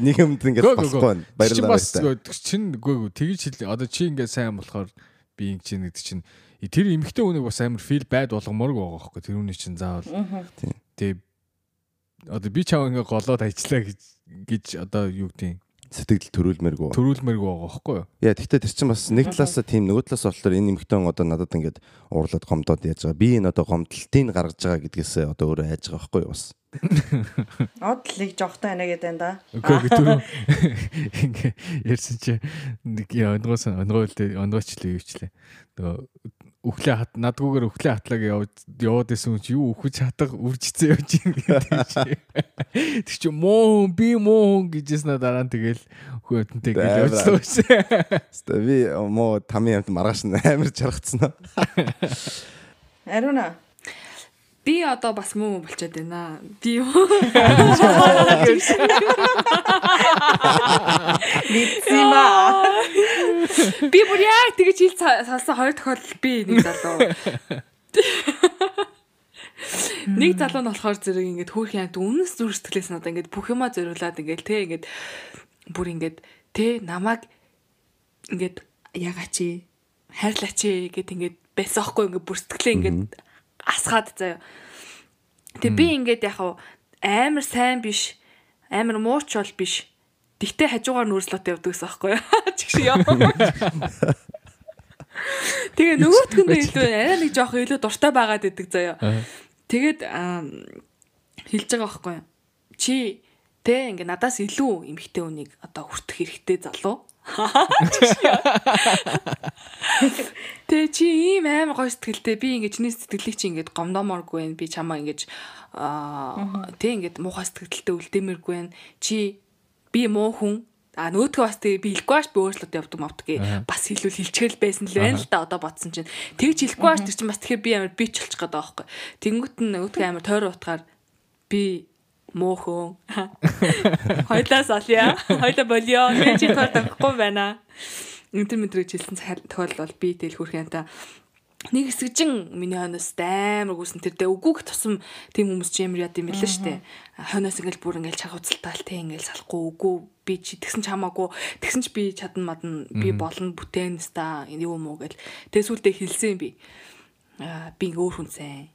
нэг юмд ингээд болохгүй байна. Баярлалаа. Бас чинь үгүй тэгж хэл одоо чи ингээд сайн болохоор би ингэ чинь гэдэг чинь тэр эмхтэй хүнийг бас амар фил байд болгомоорг байгаа байхгүй тэр хүний чинь заавал Тийм. тэгээ одоо би чав ингээ голоод ажиллаа гэж гэж одоо юу гэдэг Сэтгэл төрүүлмээргүй. төрүүлмээргүй байгаа байхгүй юу Яа, тэгтээ тэр чинь бас нэг талаас тийм нөгөө талаас болохоор энэ эмхтэн одоо надад ингээд уурлаад гомдоод яаж байгаа. Би энэ одоо гомдлтыг гаргаж байгаа гэдгээсээ одоо өөрөө хайж байгаа байхгүй юу бас. Од лиг жоохтой байна гэдэг энэ да. Үгүй ээ түрүү ингээ ярьсан чи нэг онгоос онгойлтэй онгойчлээ юучлээ. Нөгөө үхлээ хат надгүйгээр үхлээ хатлаг яваад яваад исэн чи юу үхэж хатах үржицээ явж ийн гэдэг чи. Тэг чи муу хүн, би муу хүн гэжээс надаа дараа нь тэгэл хөөтөнтэй гэл явжлаа шээ. Хэвээ би муу тамийн амт маргааш амар чаргацсан аа. Ариуна. Би одоо бас муу болчиход байна. Би юу? Мэдсима. Би бүр яг тэгэж хэл салсан хоёр тохиолдол би нэг залуу. Нэг залуу нь болохоор зэрэг ингээд хөөх янт үнэс зүр сэтгэлээс надаа ингээд бүх юма зориулаад ингээд те ингээд бүр ингээд те намайг ингээд ягаад чи хайрлаач гэд ингээд байсан аахгүй ингээд бүр сэтгэлээ ингээд асгаад заяа. Тэг би ингээд яг хав амар сайн биш амар мууч бол биш. Тэгтээ хажуугаар нүүрслөөт явдаг гэсэн аахгүй юу? Чигш яа. Тэгээ нөгөөтгөндөө илүү арай нэг жоох илүү дуртай байгаад идэг заяа. Тэгээд хэлж байгаа байхгүй юу? Чи тэ ингээ надаас илүү эмхтэй үнийг одоо хүртэх хэрэгтэй залуу. Тэ чи ийм амар гоё сэтгэлтэй. Би ингээ чиний сэтгэлийг чи ингээд гомдоомооргүй байх. Би чамаа ингэж аа тэ ингээд муухай сэтгэлтэй үлдээмэргүй байх. Чи би муу хүн. А нөгөөдгөө бас тэгээ би хэлэхгүй бааш би өөрчлөлт явдаг мавдаг бас хэлүүл хэлчихэл байсан л байна л да одоо бодсон чинь. Тэгж хэлэхгүй бааш тэр чинь бас тэгэхээр би амар бич болчих гээд байгаа байхгүй. Тэнгуут нь нөгөөдгөө амар тойроо утгаар би муу хүн хоёлаас олё хоёлоо болио би чи таар тавихгүй байна. Энэ мэдрэж хэлсэн тохиол бол би тэл хүрх янта нэг хэсэгжин миний хойноос амар гүйсэн тэр дэ үгүйх тусам тийм хүмүүс ч ямар яд юм бэлээ штэ. Хойноос ингээл бүр ингээл чаг уцалтаал те ингээл салахгүй үгүй. Би чи тэгсэн ч хамаагүй. Тэгсэн ч би чадна мадна. Би болно бүтээн ста юу юм уу гэл. Тэгээ сүулдэ хэлсэн би. Аа би өөр хүн сайн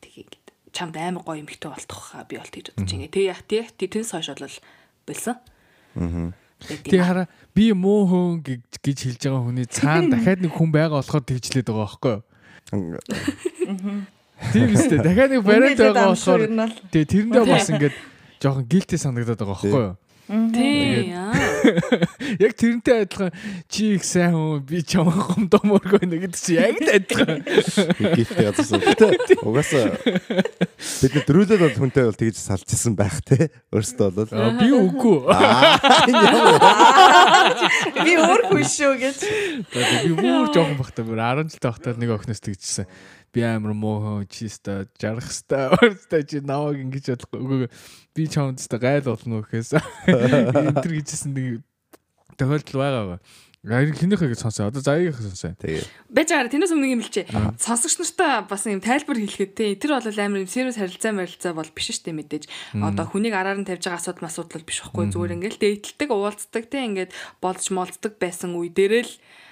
тэгээ чамд амар гоё юмхтэй болтох хаа би бол тэгж бодож ингээ тэгээ яг тий тэрнээс хойш бол болсон. Аа Тэг хараа би муу хүн гэж хэлж байгаа хүний цаана дахиад нэг хүн байгаа болохоор тэгжлээд байгаа байхгүй юу? Тийм үстэй. Дахиад нэг бариад байгаа болохоор тэг тэрэндээ бас ингээд жоохон гилти санагдаад байгаа байхгүй юу? Тий аа Яг тэрнтэй адилхан чи их сайн хүн би чамаа гомдомооргүй нэ гэдэг чи яг л адилхан. Гихтэй газарсан. Гэтэ угаасаа бид дөрүүлээд бол хүнтэй бол тэгж салжсэн байх те. Өөрөөсөө бол Би үгүй. Би өөр хүн шүү гэж. Би бүр жоохон бахтай бүр 10 жилтэй бахтай нэг охиноос тэгжсэн. Би амар муу хүн чи өстой жарах өстой өөртөө чи наваг ингэж бодлоо. Үгүй би чамд өстой гайл болно гэхээс энэ төр гэжсэн нэг тохиолдол байгаа ба. Харин хинийхээ гэж сонсоо. Одоо заяагийн сонсоо. тэгээ. байж байгаа тэрнээс өмнө юм хэлчихэ. Сонсогч нартай бас юм тайлбар хэлэхэд те тэр бол амар юм serious харилцаа марилцаа бол биш штэ мэдээж. Одоо хүнийг араар нь тавьж байгаа асуудал асуудал бол биш байхгүй зүгээр ингээл дээдэлдэг уулздаг те ингээд болж молцдог байсан үе дээрээ л аа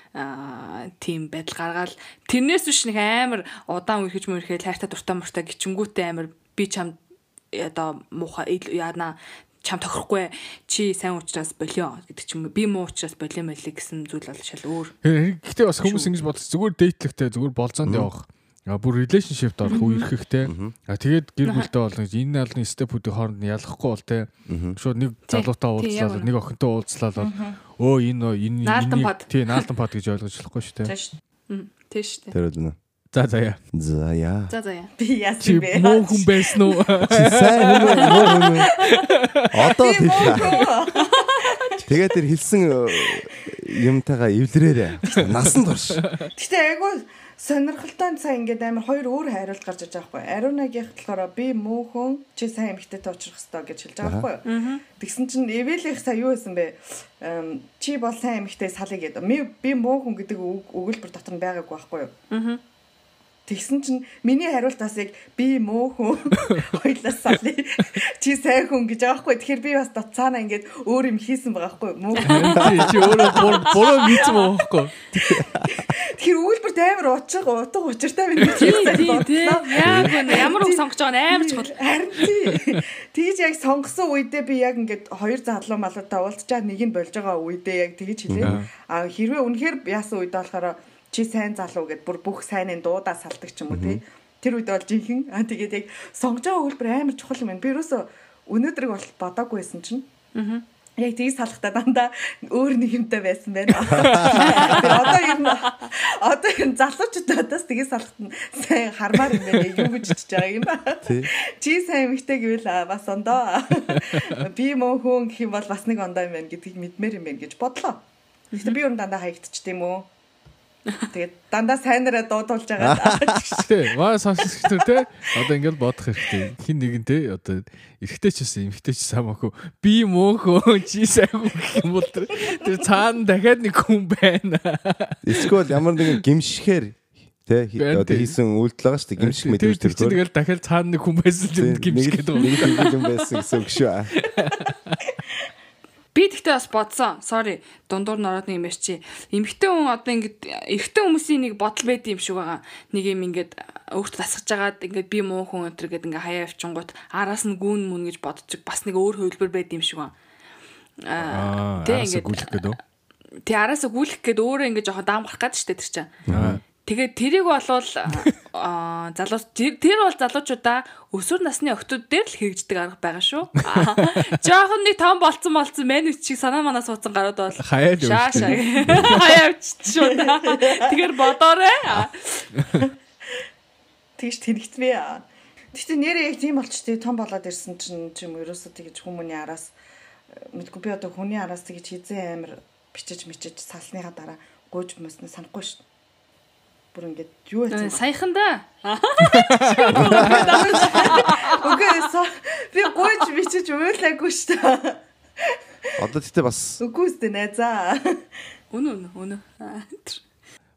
тийм байдал гаргаал тэрнээс биш нэг амар удаан үерхэж мөрхэл хайртай дуртай муртай гिचэнгүүтээ амар би чам одоо муухай яана чам тохирохгүй чи сайн уучраас болио гэдэг ч юм уу. Би муу уучраас болио мөлий гэсэн зүйл бол шал өөр. Гэхдээ бас хүмүүс ингэж бодож зүгээр дээтлэхтэй зүгээр болцоонд явах. А бүр relationship-д орох үерхэхтэй. А тэгээд гэр бүлтэй болно гэж энэ алны степүүдийн хооронд нь ялахгүй бол те. Шууд нэг залуутай уулзлаа, нэг охинтой уулзлаа бол өө энэ энэ Наалтан энийг- под. Тий, наалтан под гэж ойлгож болохгүй шүү дээ. Тэш. тийш үү Тэр үл нэ. За за яа. За яа. за за яа Би яасан бэ? муу хүн байсан уу? Чи сайн хүн үү? Муу хүн үү? Одоо л хэлээ. Тэгээ тэр хэлсэн э, юмтайгаа эвлэрээрээ. Насан турш. Гэтэ айгүй сонирхолтой сайн ингээд амар хоёр өөр хариулт гарч иж байгаа байхгүй. Ариунагийнх болохоор би муу хүн чи сайн эмхтэйтэй уулзах хэрэгтэй гэж хэлж байгаа байхгүй. Тэгсэн чинь эвэлийнх сая юу байсан бэ? Чи бол сайн эмхтэй салъя гэдэг. Би хүн гэдэг үг- өгүүлбэр дотор нь байгаагүй байхгүй юу? Тэгсэн чинь миний хариулт бас яг би муу хүн хоёлаас салъя. Чи сайн хүн гэж байхгүй. Тэгэхээр би бас доцаана ингээд өөр юм хийсэн байгаа байхгүй юу? Муу хүн. Чи өөрөө буруу мэдсэн байхгүй. Тэр үйлбэр амар уучиг утга учиртай Тий, тий, тий. Яг үнэ ямар үг сонгож байгаа нь амар чухал. Харин тий. Тэгж яг сонгосон үедээ би яг ингээд хоёр залуу малуутай уулзчаад нэг нь болж байгаа үедээ яг тэгж хэлээ. А хэрвээ үнэхээр яасан үед болохоор чи сайн залуу гэд бүр бүх сайнын дуудаа салдаг ч юм уу тий. Тэр үед бол жинхэнэ а тэгээд яг сонгож байгаа үйлбэр амар чухал юм байна. Би ерөөсө өнөөдрийг бол бодоагүйсэн чинь. Аа Яг тгий салахта дандаа өөр нэг юмтай байсан байна. Тэр одоо ер нь одоо ер нь залуучуудаас тгий салахт нь сайн хармаар юм байна. Юу гэж чиж байгаа юм ба. Чи сайн эмэгтэй гэвэл бас ондоо. Би мөн хүн гэх юм бол бас нэг ондоо юм байна гэдгийг мэдмээр юм байна гэж бодлоо. Гэхдээ би ер нь дандаа хаягдчих тийм үү? Тэгээд дандаа сайнараа дуудуулж байгаа. Тий, маа сонсогчдоо те одоо ингээл бодох хэрэгтэй. Хин нэгэн те одоо эрэгтэй ч гэсэн эмэгтэй ч самаагүй би мөөхөө чи сайгүй юм бол тэр цаана дахиад нэг хүн байна. Эсвэл ямар нэгэн гимшихээр те одоо хийсэн үйлдэл байгаа шүү дээ гимших мэдээж тэр чинь тэгэл дахиад цаана нэг хүн байсан юм гимших гэдэг юм байсан гэсэн үг шүү. Би тэгтээ бас бодсон. Sorry. Дундуур нороод нэг юмэр чи. Эмэгтэй хүн одоо ингээд эрэгтэй хүмүүсийн нэг бодол байд юм шиг байгаа. Нэг юм ингээд өөртөө тасгаж агаад ингээд би муу хүн өтер гэдэг ингээд хаяа явчингууд араас нь гүүн мөн гэж бодчих бас нэг өөр хөвлбөр байд юм шиг байна. Аа, тэгээд гүйлэх гэдэг үү? Тэ араас гүйлэх гээд өөрөө ингээд жоохон даам гарах гээд штэ тэр чинь. Тэгээд тэрийг болвол залуу тэр бол залуучуудаа өсвөр насны охтууд дээр л хэрэгждэг арга байгаа шүү. Жохон нэг том болцсон болцсон меню чиг санаа манаа суудсан гарууд бол шаа шаа хаяад шүү. Тэгэхээр бодоорой. Тэгж тэнэгтмээ. Гэтэ нэрээ яг тийм болч тээ том болоод ирсэн чинь юм ерөөсөө тэгж хүмүүний араас мэдгүй би одоо хүний араас тэгж хизээ амир бичиж мичиж салсныхаа дараа гуйж мөснө санахгүй шүү бүр ингээд юу яцсан саяхан да. Окей би гойж бичиж уйлаагүй шүү дээ Одоо тэгтээ бас Үгүй үстэй найзаа Өнөө өнөө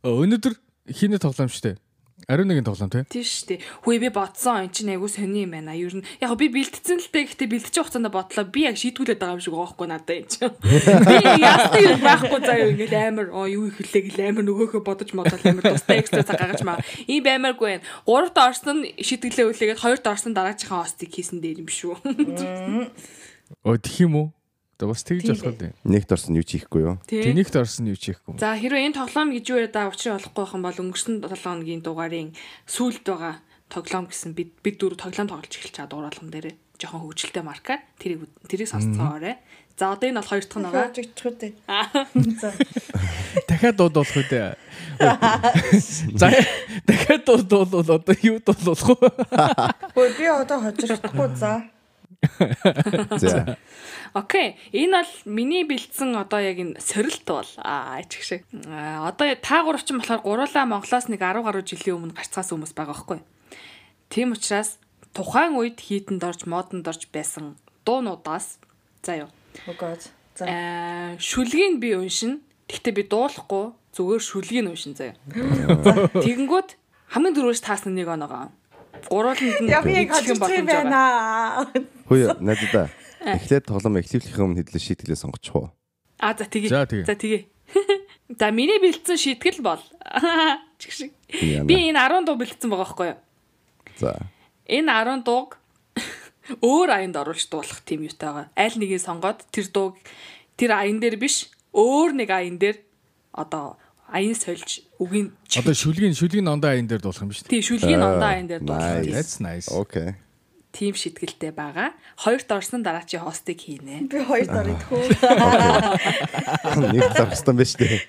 Өнөөдөр хийнэ тоглоом штэ Ариун нэгэн тоглоом тий. Шүү дээ. Хөөе би бодсон энэ чинь айгу сони юм байна. Ер нь яг би бэлтцэн л дээ гэхдээ бэлтэж хугацаанд бодлоо. Би яг шийтгүүлээд байгаа юм шиг байхгүй надад энэ чинь. Би ястыг юм байхгүй заяа ингээл амар оо юу ихлээ гэл амар нөгөөхөө бодож модол амар тустай экстра цаг гаргаж маа. Ийм баймааргүй байна. Гуравт орсон шийтгэлээ үлээгээд хоёрт орсон дараачихан хостыг хийсэн дээр юм шүү. Оо тэх юм уу? Одоо бас тэгж болох үү? Нэгт орсон юу ч хийхгүй юу? Тэнийгт орсон юу ч хийхгүй. За хэрвээ энэ тоглоом гэж юу яриад учраа болохгүй байх юм бол өнгөрсөн 7 хоногийн дугаарын сүүлд байгаа тоглоом гэсэн бид бид дөрөв тоглоом тоглож эхэлж байгаа дууралган дээр жоохон хөвгөлтэй марка тэрийг тэрийг сонсцоорой. За одоо энэ бол хоёр дахь нь байгаа. Жигдчих үү. За. Дахиад дуудуулах үү дээ. За дахиад дуудуул одоо юу дуулах вэ? Хөөе би одоо хожирдохгүй за. За. Окей. Энэ бол миний бэлдсэн одоо яг энэ сорилт бол аа ичг шиг. Одоо та гурав ч болохоор гуруулаа Монголоос нэг 10 гаруй жилийн өмнө гарцгаас хүмүүс байгаа байхгүй. Тийм учраас тухайн үед хийтэнд орж модонд орж байсан дуунуудаас за юу. Үгүй. За. Аа шүлгийг би уншина. Гэхдээ би дуулахгүй зүгээр шүлгийг уншин заяа. Тэгэнгүүт хамгийн дөрөвс таасна нэг оноогоо. Гурууланд нь хожигдсан юм байна. Хөөе надад эхлээд тоглоом эхлүүлэхийн өмнө хэдлээ шийтгэлээ сонгочих уу? А за тэгээ. За, тэгээ. За миний бэлдсэн шийтгэл бол чиг шиг. Яна. Би энэ 10 дуу бэлдсэн байгаа байхгүй юу? За. Энэ 10 дууг өөр аянд оруулж дуулах тийм юутай байгаа. Аль нэгийг сонгоод тэр дууг тэр аян дээр биш өөр нэг аян дээр одоо аян сольж үгийн Одоо шүлгийн шүлгийн ондоо аян дээр дуулах юм биш үү? тийм шүлгийн ондоо аян дээр дуулах тийм- That's nice. Окей. тийм шитгэлтэй байгаа. Хоёрт орсон дараа чи хостыг хийнэ. Би хоёр дор идэхүү. Нэг байна шүү дээ.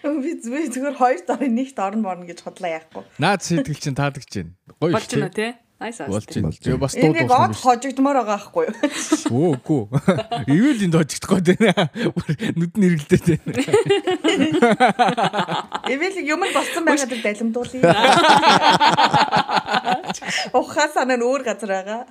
Би зүгээр хоёр дор нэгт орно морно гэж хотлоо яахгүй. Наад сэтгэл чинь таадагч байна. Гоё Болж байна тий. Nice. Байна. Тэгээ бас Энэ дуудуулах юм од биш. хожигдмоор байгаа байхгүй юу? Өө үгүй. Ивэл энд хожигдох гээд байна. Нүд нь эргэлдээд байна. Эвэл юм болсон байгаад далимдуулъя. Ухаас анаа нь өөр газар байгаа.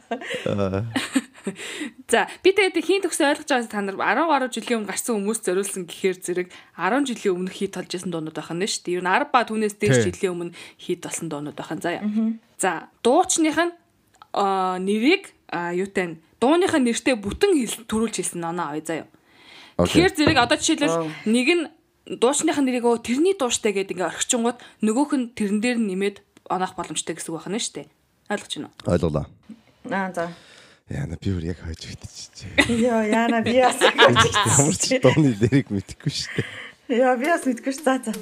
За би тэгээд хийн төгсөө ойлгож байгаа та нар 10 гаруй жилийн өмнө гарсан хүмүүс зориулсан гэхээр зэрэг 10 жилийн өмнө хит толж исэн дуунууд байх нь шүү дээ. Ер нь 10 ба түүнээс дээш жилийн өмнө хит болсон дуунууд байх нь заяа. За дуучных нь нэрийг юутай нь дууныхаа нэртэй бүтэн хэл төрүүлж хэлсэн оноо авъя заяа. Тэгэхээр зэрэг одоо жишээлбэл нэг нь дуучныхын нэрийг өө тэрний дууштай гэдэг ингээ орхичингууд нөгөөх нь тэрэн дээр нь нэмээд оноох боломжтой гэсэн үг байна шүү дээ. Ойлгож байна уу? Ойлголоо. Аа за. Яна би бүр яг хойж идчихжээ. Йоо яана би бас Ямар ч дооны дэрийг мэдэхгүй шүү дээ. Йоо би бас мэдгүй ш. За за.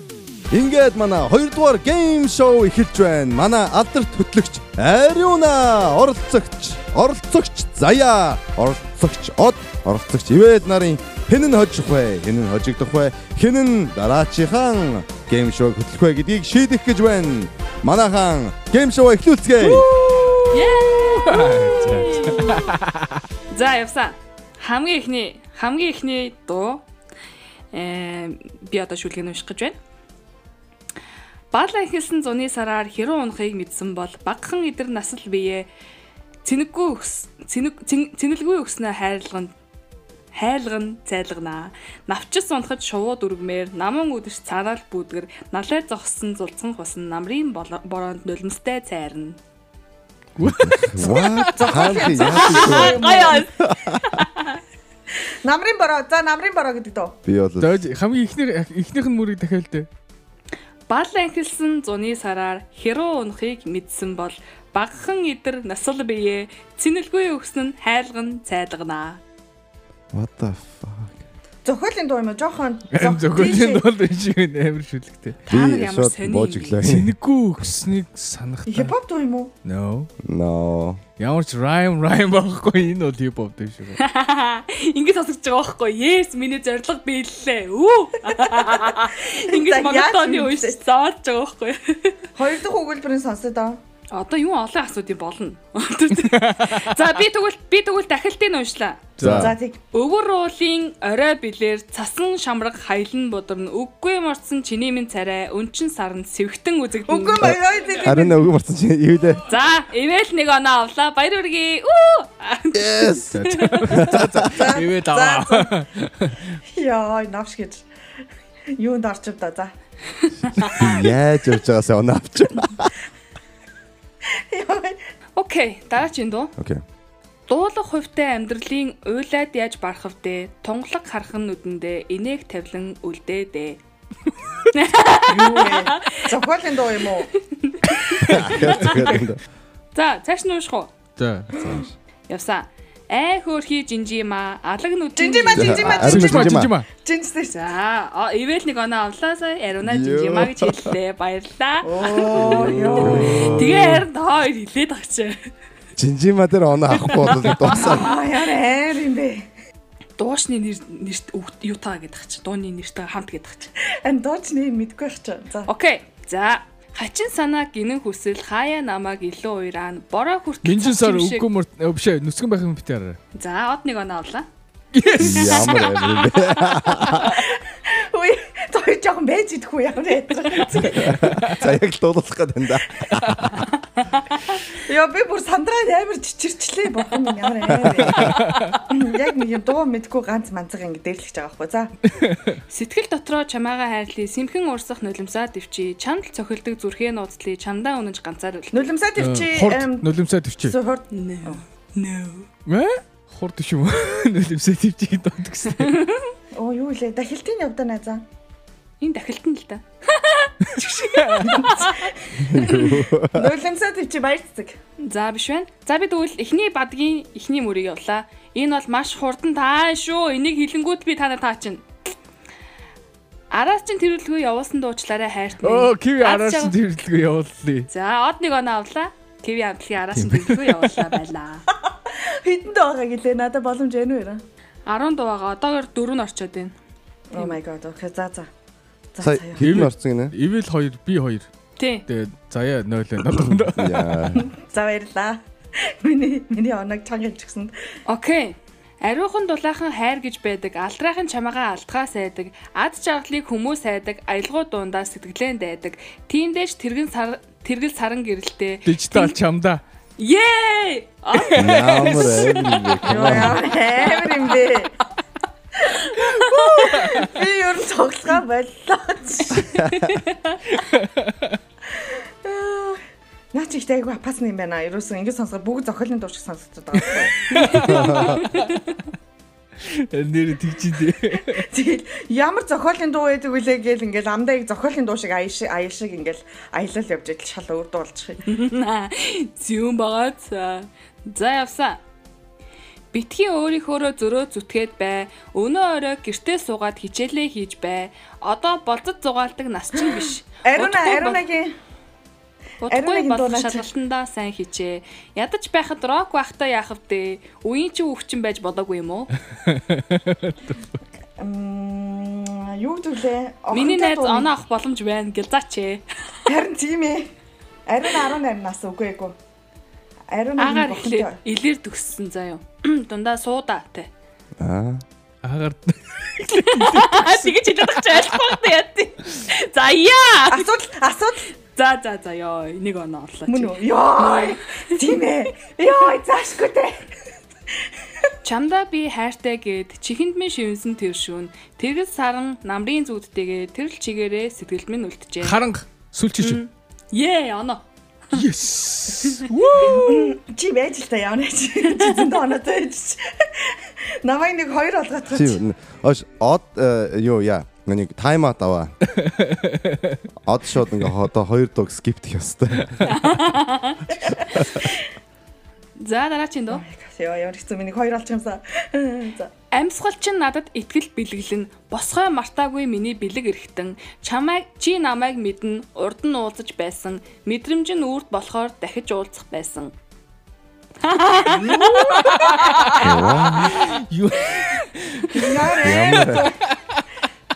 Ингээд манай 2 дугаар гейм шоу эхэлж байна. Манай алдарт хөтлөгч Ариуна, оролцогч, оролцогч Заяа, оролцогч Од, оролцогч Ивэл нарын хэн нь хожих вэ? Хэн нь хожигдох вэ? Хэн нь дараачихан гейм шоу хөтлөх вэ гэдгийг шийдэх гэж байна. Манайхан гейм шоу эхлүүлцгээе. За явсан. Хамгийн ихний хамгийн ихний дуу э би одоо шүлгийг унших гэж байна. Баалаа ихэлсэн зуны сараар хэрүүн унахыг мэдсэн бол багхан идэр насал бие цэнэггүй цэн- цэнэлгүй өкснөө хайрлаган хайлган зайлганаа. Навчис унахад шувууд үргмээр наман үдэш цаанаал бүүдгэр налай зогссон зулцхан хусан намрын бороонд нулимстай цайрна. What? Хаалт яах вэ? Гаяа. Намрын бороо. За намрын бороо гэдэг дөө. Би бол хамгийн ихнэр ихнийх нь мөрийг дахиад дээ. Баалан эхэлсэн зуны сараар хэрүү унахыг мэдсэн бол багхан идэр насал бие цэнэлгүй өгсөн нь хайлган цайлганаа. What the fuck? Зохиолын дуу юм уу? Жохон зөвхөн бол энэ шиг амар шүлэгтэй. Та нар Би ямар шууд сони буужиглаа. Цэнэггүй өгснгийг санахтаа. хипхоп дуу юм уу? No. No. Ямар ч rhyme rhyme байхгүй энэ бол hop дээ шүү. Ингээд сонсож байгаа байхгүй. Yes, миний зориг биеллээ. Үү. Ингээд юм үеч бэ? зааж байгаа байхгүй. Хоёр дахь өгүүлбэрийн сонсоо доо. Одоо юу олон асуудыг болно. За би тэгвэл би тэгвэл дахилтыг уншлаа. За За. тийм. Өвөр уулын орой билэр цасан шамраг хаялн бодорн үггүй морцсон чиний минь царай өнчин сарн сэвхтэн үзэгдэн. Үгүй баяа тийм. Харин өгөө марцсан чи юу лээ? За, ивэл нэг оноо авлаа. Баяр үргээ. Үү. Yes. Ивэ таа. Яа, навш гэж. Юунд орчив да за. Яаж явж байгаасаа оноо авч. Окей, дараагийн дуу. Окей. Дуулах хувьтай амьдралын уйлаад яаж барах вдэ? Тунгалаг хархан нүдэндээ инээг тавлан үлдээ дээ. Юу вэ? Зохиолын дуу юм уу? За, цааш нь уушх уу? За. Явсан. Ай хөөрхи жинжима, алаг нүдэн. Жинжима, жинжима, жижима. жижима. Жинстэй. За, ивэл нэг оноо авлаасаа ариуна Йоо. жинжима гэж хэллээ. Баярлаа. Тэгээ харин хоёр хилээд агч. Жинжима дээр оноо авахгүй бол дуусаа. Аа яар аяар юм бэ. Дуушны нэр нэрт таа гэдэг чи. Дууны нэртэй хамт гэдэг чи. Ан доочны мэдгүй байх ч. За. Окей. За, хачин санаа гинэн хүсэл хаяа намайг илүү уйраан бороо хүртэл Минжин сар үгүй мөр бишээ нүсгэн байх юм битээр. За, од нэг оноо авлаа. Ямар юм бэ? Той жоохон байж идэхгүй ямар ядрах. За яг л дуулах гэдэг энэ да. Яа би бүр сандраад амар чичирчлээ бохон юм ямар аяар. Яг нэг юм дуу мэдгүй ганц манцаг ингэ дээрлэж байгаа байхгүй. За. Сэтгэл дотроо чамаагаа хайрлаа, сэмхэн урсах нулимсаа төвчий, чамд цохилдог зүрхээ нууцлаа, чамдаа унаж ганцаар үл. Нулимсаа төвчи. Хурд нулимсаа төвчээ. Хурд. No. Мэ? Хурд биш юм? Нулимсаа дондог гэсэн. Оо юу лээ. Дахилтын явдаа найзаа. Энэ дахилтан л та. Нулимсаа төвчи баяр цэцэг. За биш байна. За би тэгвэл эхний бадгийн эхний мөрийг явуулаа. Энэ бол маш хурдан таа шүү. Энийг хилэнгүүд би танаар таачна. Араас чин тэрвэлгүй явуулсан дуучлаарай хайртны. Оо, киви араас нь тэрэлгүй явууллаа. За, од нэг оноо авлаа. Киви амтлагийн араас нь тэрвэлгүй явууллаа байлаа. Хитэн байгаа гэлээ. Надад боломж байна уу яа? 10 дуугаа одоогоор 4 нь орчоод байна. Oh my god. Окей, за за. За Сая хэвэн орсон гинэ. Ивэл 2, би 2. Тий. Тэгээд заяа 0 надад. Яа. За баярлаа. Миний миний оног чанга хэлчихсэн. Окей. Ариухан дулаахан хайр гэж байдаг, алдраахан чамаагаа алтгаас айдаг, ад жаргалыг хүмүүс айдаг, аялгау дундаа сэтгэлэн дайдаг. Тиймдээч тэргэн сар тэргэл саран гэрэлтэй. Дижитал чамда. Yay! Ямар юм бэ? Ямар амар юм бэ? Би ер нь цоглоо боллоо. Наа чи ихтэй айгу апасны юм байна. Ерөөсөн ингэ сонсоход бүгд зохиолын дууч сонсогдод байгаа. Нэр тэгчиндээ. Тэгэл ямар зохиолын дуу байдаг вүлээ гээл ингээл амдаа яг зохиолын дуу шиг аял шиг ингээл аялал явж идэл шал өөр дуу болчих юм. Зүүн байгаа цаа. За явсаа. Битгий өөрийнхөөрөө зөрөө зүтгээд бай. Өнөө орой гэртээ суугаад хичээлээ хийж бай. Одоо болцод зугаалдаг нас чинь биш. Ариуна ариунагийн Удахгүй болох шалгалтандаа сайн хичээ. Ядаж байхад рок байхдаа яах вдэ? Үеийн чи өвчин байж болоогүй юм уу? м юу гэвлээ? Миний найз оноо авах боломж байна гэл заач ээ. Харин тийм ээ. Ариуна 18 нас үгүй эгүй. Ариуна Агаар ихлээр илэр төгссөн юу. Дундаа суудаа те. Аа. Агаар Тэгэж хэлэх гэж ойлгохгүй яа. За яа. асуудал асуудал За за за ёо энийг оноо орлоо. мөн үү? Йоо. Тийм ээ. Йоо заашгүй дээ. Чамдаа би хайртай гэд чихэнд минь шивэнсэн тэр шүүн. Тэрэл саран намрын зүудтэйгээ тэрл чигээрээ сэтгэл минь үлджээ. харанг сүлчиж. Ее оноо. Yes. Чи та явна чи. Чи зөндөө оноотой байж. Намайг нэг хоёр олгоцгооч. Чи ош од э, юу яа. Нэг тайм аут аваа. Од шууд ингээ одоо хоёр дог скипт хийх ёстой. За дараагийн дөө. Яа ямар хэцүү миний хоёр олчих юмсан. За. Амьсгал чинь надад итгэл бэлгэлэн босгой мартаагүй миний бэлэг эрэхтэн чамайг чи намайг мэднэ урд нь уулзаж байсан мэдрэмж нь үрд болохоор дахиж уулзах байсан. Юу Яарэ.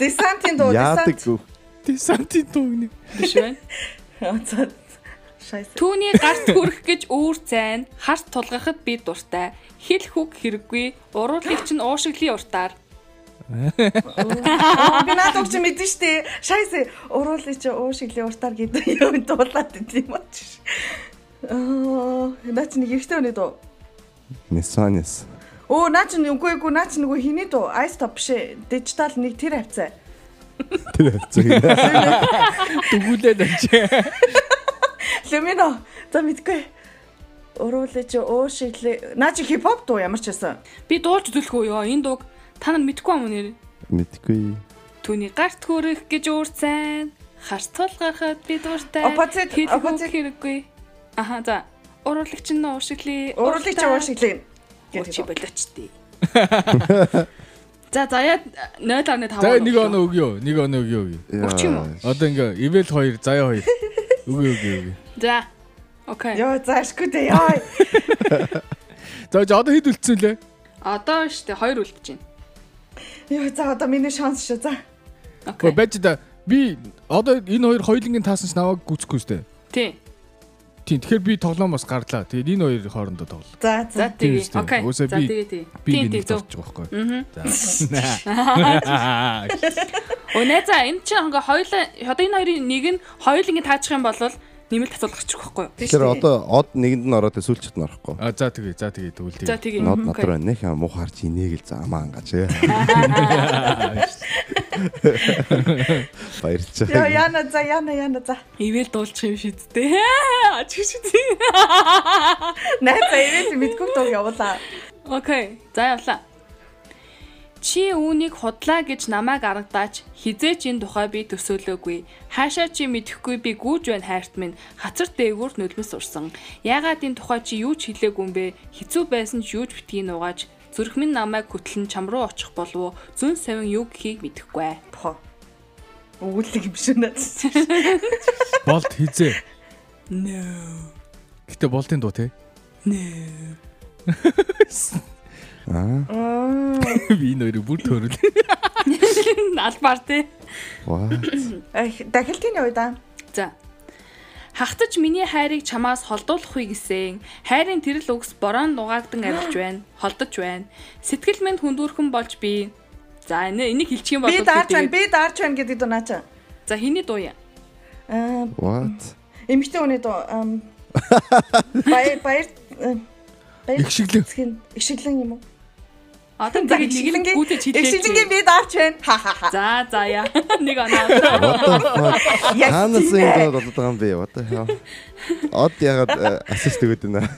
Десантин дуу десант. десантин дуугны. Биш байна. За. Түүний гарт хүрэх гэж үүр цайн харт тулгахад би дуртай. Хил хүг хэрэггүй уруулыг чинь уушиглын уртаар. Би надад ч мэдэн штэ. Шайс. Уруулын чи уу шиглийн уртаар гэдэг юм дуулаад идэм юм чи. Аа, наа чи нэг ихтэй өнөө дөө. Нисанис. Оо, наа чи үгүй үгүй наа чи нөгөө хиний дөө. Ice top бишээ. Дижитал нэг тэр хавцаа. Тэр хэвчээ. Дүгүүлээд очив. Лемино. За мэдгүй. Уруулын чи уу шиглээ. Наа чи хипхоп дуу ямар ч байсан. Би дуулж төлөхгүй ёо энэ дууг та нар мэдгүй юм уу нэр? Мэдгүй. Түүний гарт хүрэх гэж үүр цайн харт тулгахад би Хил хүг оппозит. хэрэггүй. Аха за. Уруулыг чинь уушиглын Уруулын чи уу шиглээ. Чи болоочтой. За заяа 0.5. За нэг оноо өгөө. Нэг оноо өгөө. Өгч юм уу? Одоо ингээ ивэл 2, заяа 2. Өгөө өгөө өгөө. За. Окей. Йоо, заашгүй дээ. Яа. За за одоо хэд үлдсэн лээ? Одоо штэ 2 үлдэж байна. Йоо, за одоо миний шанс шүү. За. Окей. байж да би одоо энэ хоёр хоёулынгийн таасан ч намайг гүцэхгүй сте. Тий. Тийм тэгэхээр би тоглоом бас гарлаа. Тэгээд энэ хоёр хоорондоо тоглоо. За, За үстэй. Окей. За би- тий. Би Тий, би тий, зөв. тоглож байгаа байхгүй. За. Өнөө за энэ чинь ингээ хоёулаа одоо энэ хоёрын нэг нь хоёул ингээ таачих юм бол нэмэлт асуулах чих байхгүй юу? Тэгэхээр одоо од нэгэнд нь ороод сүлчт нь орохгүй. А за тэгээ за тэгээ тэгвэл За тэгээ. тэгээ. Нод надраа нэх юм муухаарч инеэг л заамаа ангаж. Баярч. Йоо, яна за, яна, яна за. Ивэл дуулчих юм. Ачих шүү дээ. Найзаа ивэл мэдгүй дуу явуулаа. Окей. За явлаа. Чи үүнийг худлаа гэж намайг аргадаач хизээч энэ тухай би төсөөлөөгүй. Хаашаа чи мэдэхгүй би гүүж байна хайрт минь хацар дээгүүр нулимс урсан. Яагаад энэ тухай чи юу ч хэлээгүй юм бэ? Хизүү байсан ч юу ч битгий нуугач. Зүрх минь намайг хөтлөн чам руу очих болов уу? Зүн савин юу гэхийг мэдэхгүй. Бохоо. Өгүүлэг юм шиг надад. Болт хизээ. No. Гэтэ болтын дуу те. Аа. Би хоёрыг бүр төрөл. Албаар тий. What? Дахилтын үед аа. За. Хахтаж миний хайрыг чамаас холдуулахгүй гэсэн. Хайрын тэрл үгс борон дугаагдан арилж байна. Холдож байна. Сэтгэл минь хүндүүрхэн болж би. За энэ энийг хэлчих юм бол Би даарч байна, би даарч байна гэдэг дуу наача. За хиний дуу юм? Аа, What? эмэгтэй хүний дуу. Баяр баяр Их шиглэн. зэхин ишиглэн юм уу? Одоо нэг нь гүтэ Их шилжингийн чилээ. би даарч байна. Ха ха ха. За за яа. Нэг оноо. Тийм энэ болоод байгаа юм бэ? What the hell? Од ягаад ассист өгöd байна.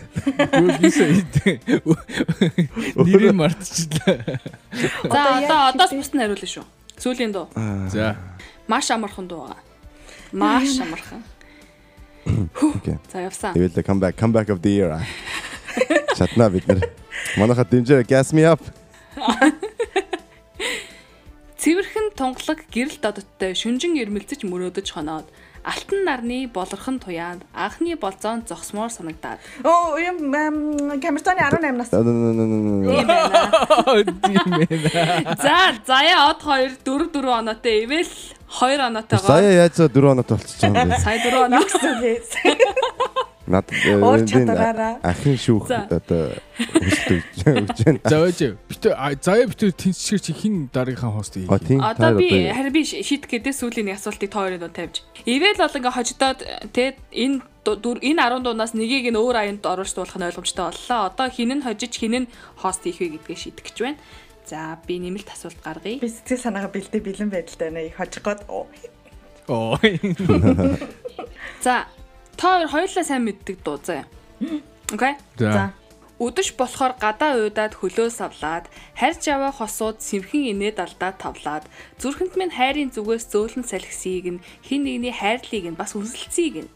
Нэрийг мартчихлаа. За Одоо одоо одоос хэлээ. бус нь хариулна шүү. Сүүлийн дуу. За. Маш амархан дуу байгаа. Маш амархан. Окей. За явсан. Тэгэл comeback comeback of the year. Чатна бид нар. Манайха дэмжээ gas me up. Цэвэрхэн тунгалаг гэрэл додоттой шүнжин ирмэлцэж мөрөөдөж хоноод алтан нарны болорхон туяанд анхны болзоон зогсмоор санагдаад. Оо юм ам, камертоны 18 нас. За заяа од 2 4 4 оноотой ивэл 2 оноотойгоо Сая яаж 4 оноо толцож байгаа юм бэ? сая 4 оноо. Над э, ахын шүүх одоо өсөлт өгч байна. За өөж. Битүү заяа битүү тэнцчээр чи хин дараагийнхаа хост ий. Одоо би харин би шийдэх гэдэг сүүлийн нэг асуултыг та хоёрын донд тавьж. Ивэл бол ингээ хожидоод те энэ энэ 10 дуунаас нэгийг нь өөр аянд оруулж нь ойлгомжтой боллоо. Одоо хин нь хожиж хин нь хост хийх вэ гэдгээ шийдэх гэж байна. За би нэмэлт асуулт гаргая. Би сэтгэл санаагаа бэлдээ бэлэн байдалтай байна. Их хожих гээд. Оо. За та хоёр хоёулаа сайн мэддэг дуу заяа. Окей. За. Өдөш болохоор гадаа уйдаад хөлөө савлаад харж аваа хосууд сэмхэн инээд алдаад тавлаад зүрхэнд минь хайрын зүгээс зөөлөн салхисыг нь хин нэгний хайрлыг нь бас үнсэлцгийг нь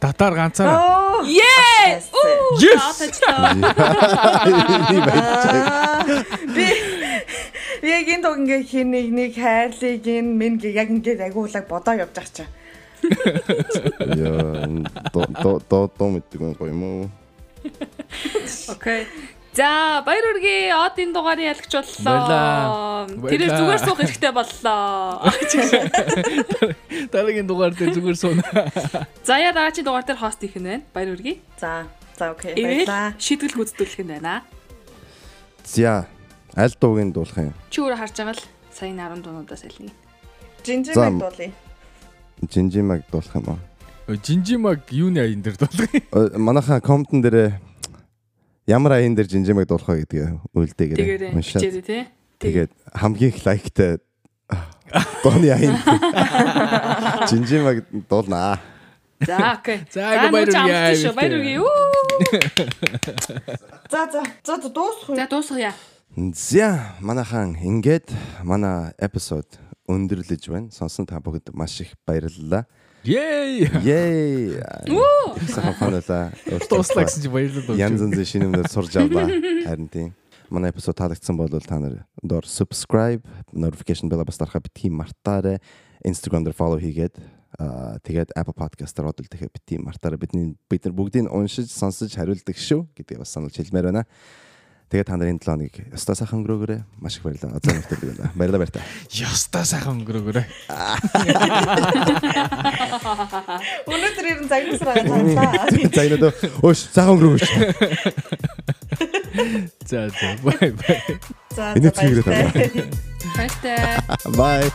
Татар ганцаараа. Yes! Yes! Би яг энэ дог ингээ хин нэг нэг хайрлыг ин мен гэ яг ингээ агуулаг бодоо явж байгаа чаа. Яа, до до до мэддэг юм гоё юм уу? Окей. За баяр үргээ одын дугаарыг ялгч боллоо. Тэрээр зүгээр суух хэрэгтэй боллоо. Дараагийн дугаар дээр зүгээр суuna. За яа дараагийн дугаар дээр хост их нь байна. Баяр үргээ. За. За окей. Баярлаа. шийдвэр гүйцэтгүүлэх нь байна. За. Аль дуугийн дуулах юм? Чи өөрөө харж байгаа л саяны 10 дуунуудаас аль нэг. Жинжин За. мэг дуулъя. Жинжимаг дуулах юм аа. Жинжимаг юуны аян дээр дуулах юм? Э, Манайха комментэн дээр ямар аян дээр жинжимаг дуулах вэ Уншаад. хичээрээ тий. Тэгээд хамгийн их лайктай дууны аян жинжимаг дуулнаа. За окей. За, ингээ баяр үргээ. шүү. Баяр үргээ. Үү. За за. За за дуусах уу? За дуусгая. За манайхан ингээд манай эпизод өндөрлөж байна. Сонсон та бүгд маш их баярлалаа. Yay! Yay! Уу. Сайхан фанала. Дуслаа гэсэн чи баярлалаа. Янз янзын шинэ юмнууд сурж авлаа. Харин тийм. Манай эпизод таалагдсан бол та нар доор subscribe, notification bell бас дарахаа бити мартаарай. Instagram дээр follow хийгээд аа тэгээд Apple Podcast дээр одол дахиад бити мартаарай. Бидний бид нар бүгдийг уншиж, сонсож хариулдаг шүү гэдгийг бас сануулж хэлмээр байна. Тэгээд та нарын 7 хоног ёстой сайхан өнгөрөөгөөрэй. Маш их баярлалаа. Азаа нэгтэй байна. Баярлалаа баяртай. Яста сайхан өнгөрөөгөөрэй. Өнөөдөр ер нь загнасраа таньлаа. За энэ дөө өөш сайхан өнгөрөөгөөч. За за. Бай бай. За за цэвэрлээ баярлалаа. Баяртай. Bye.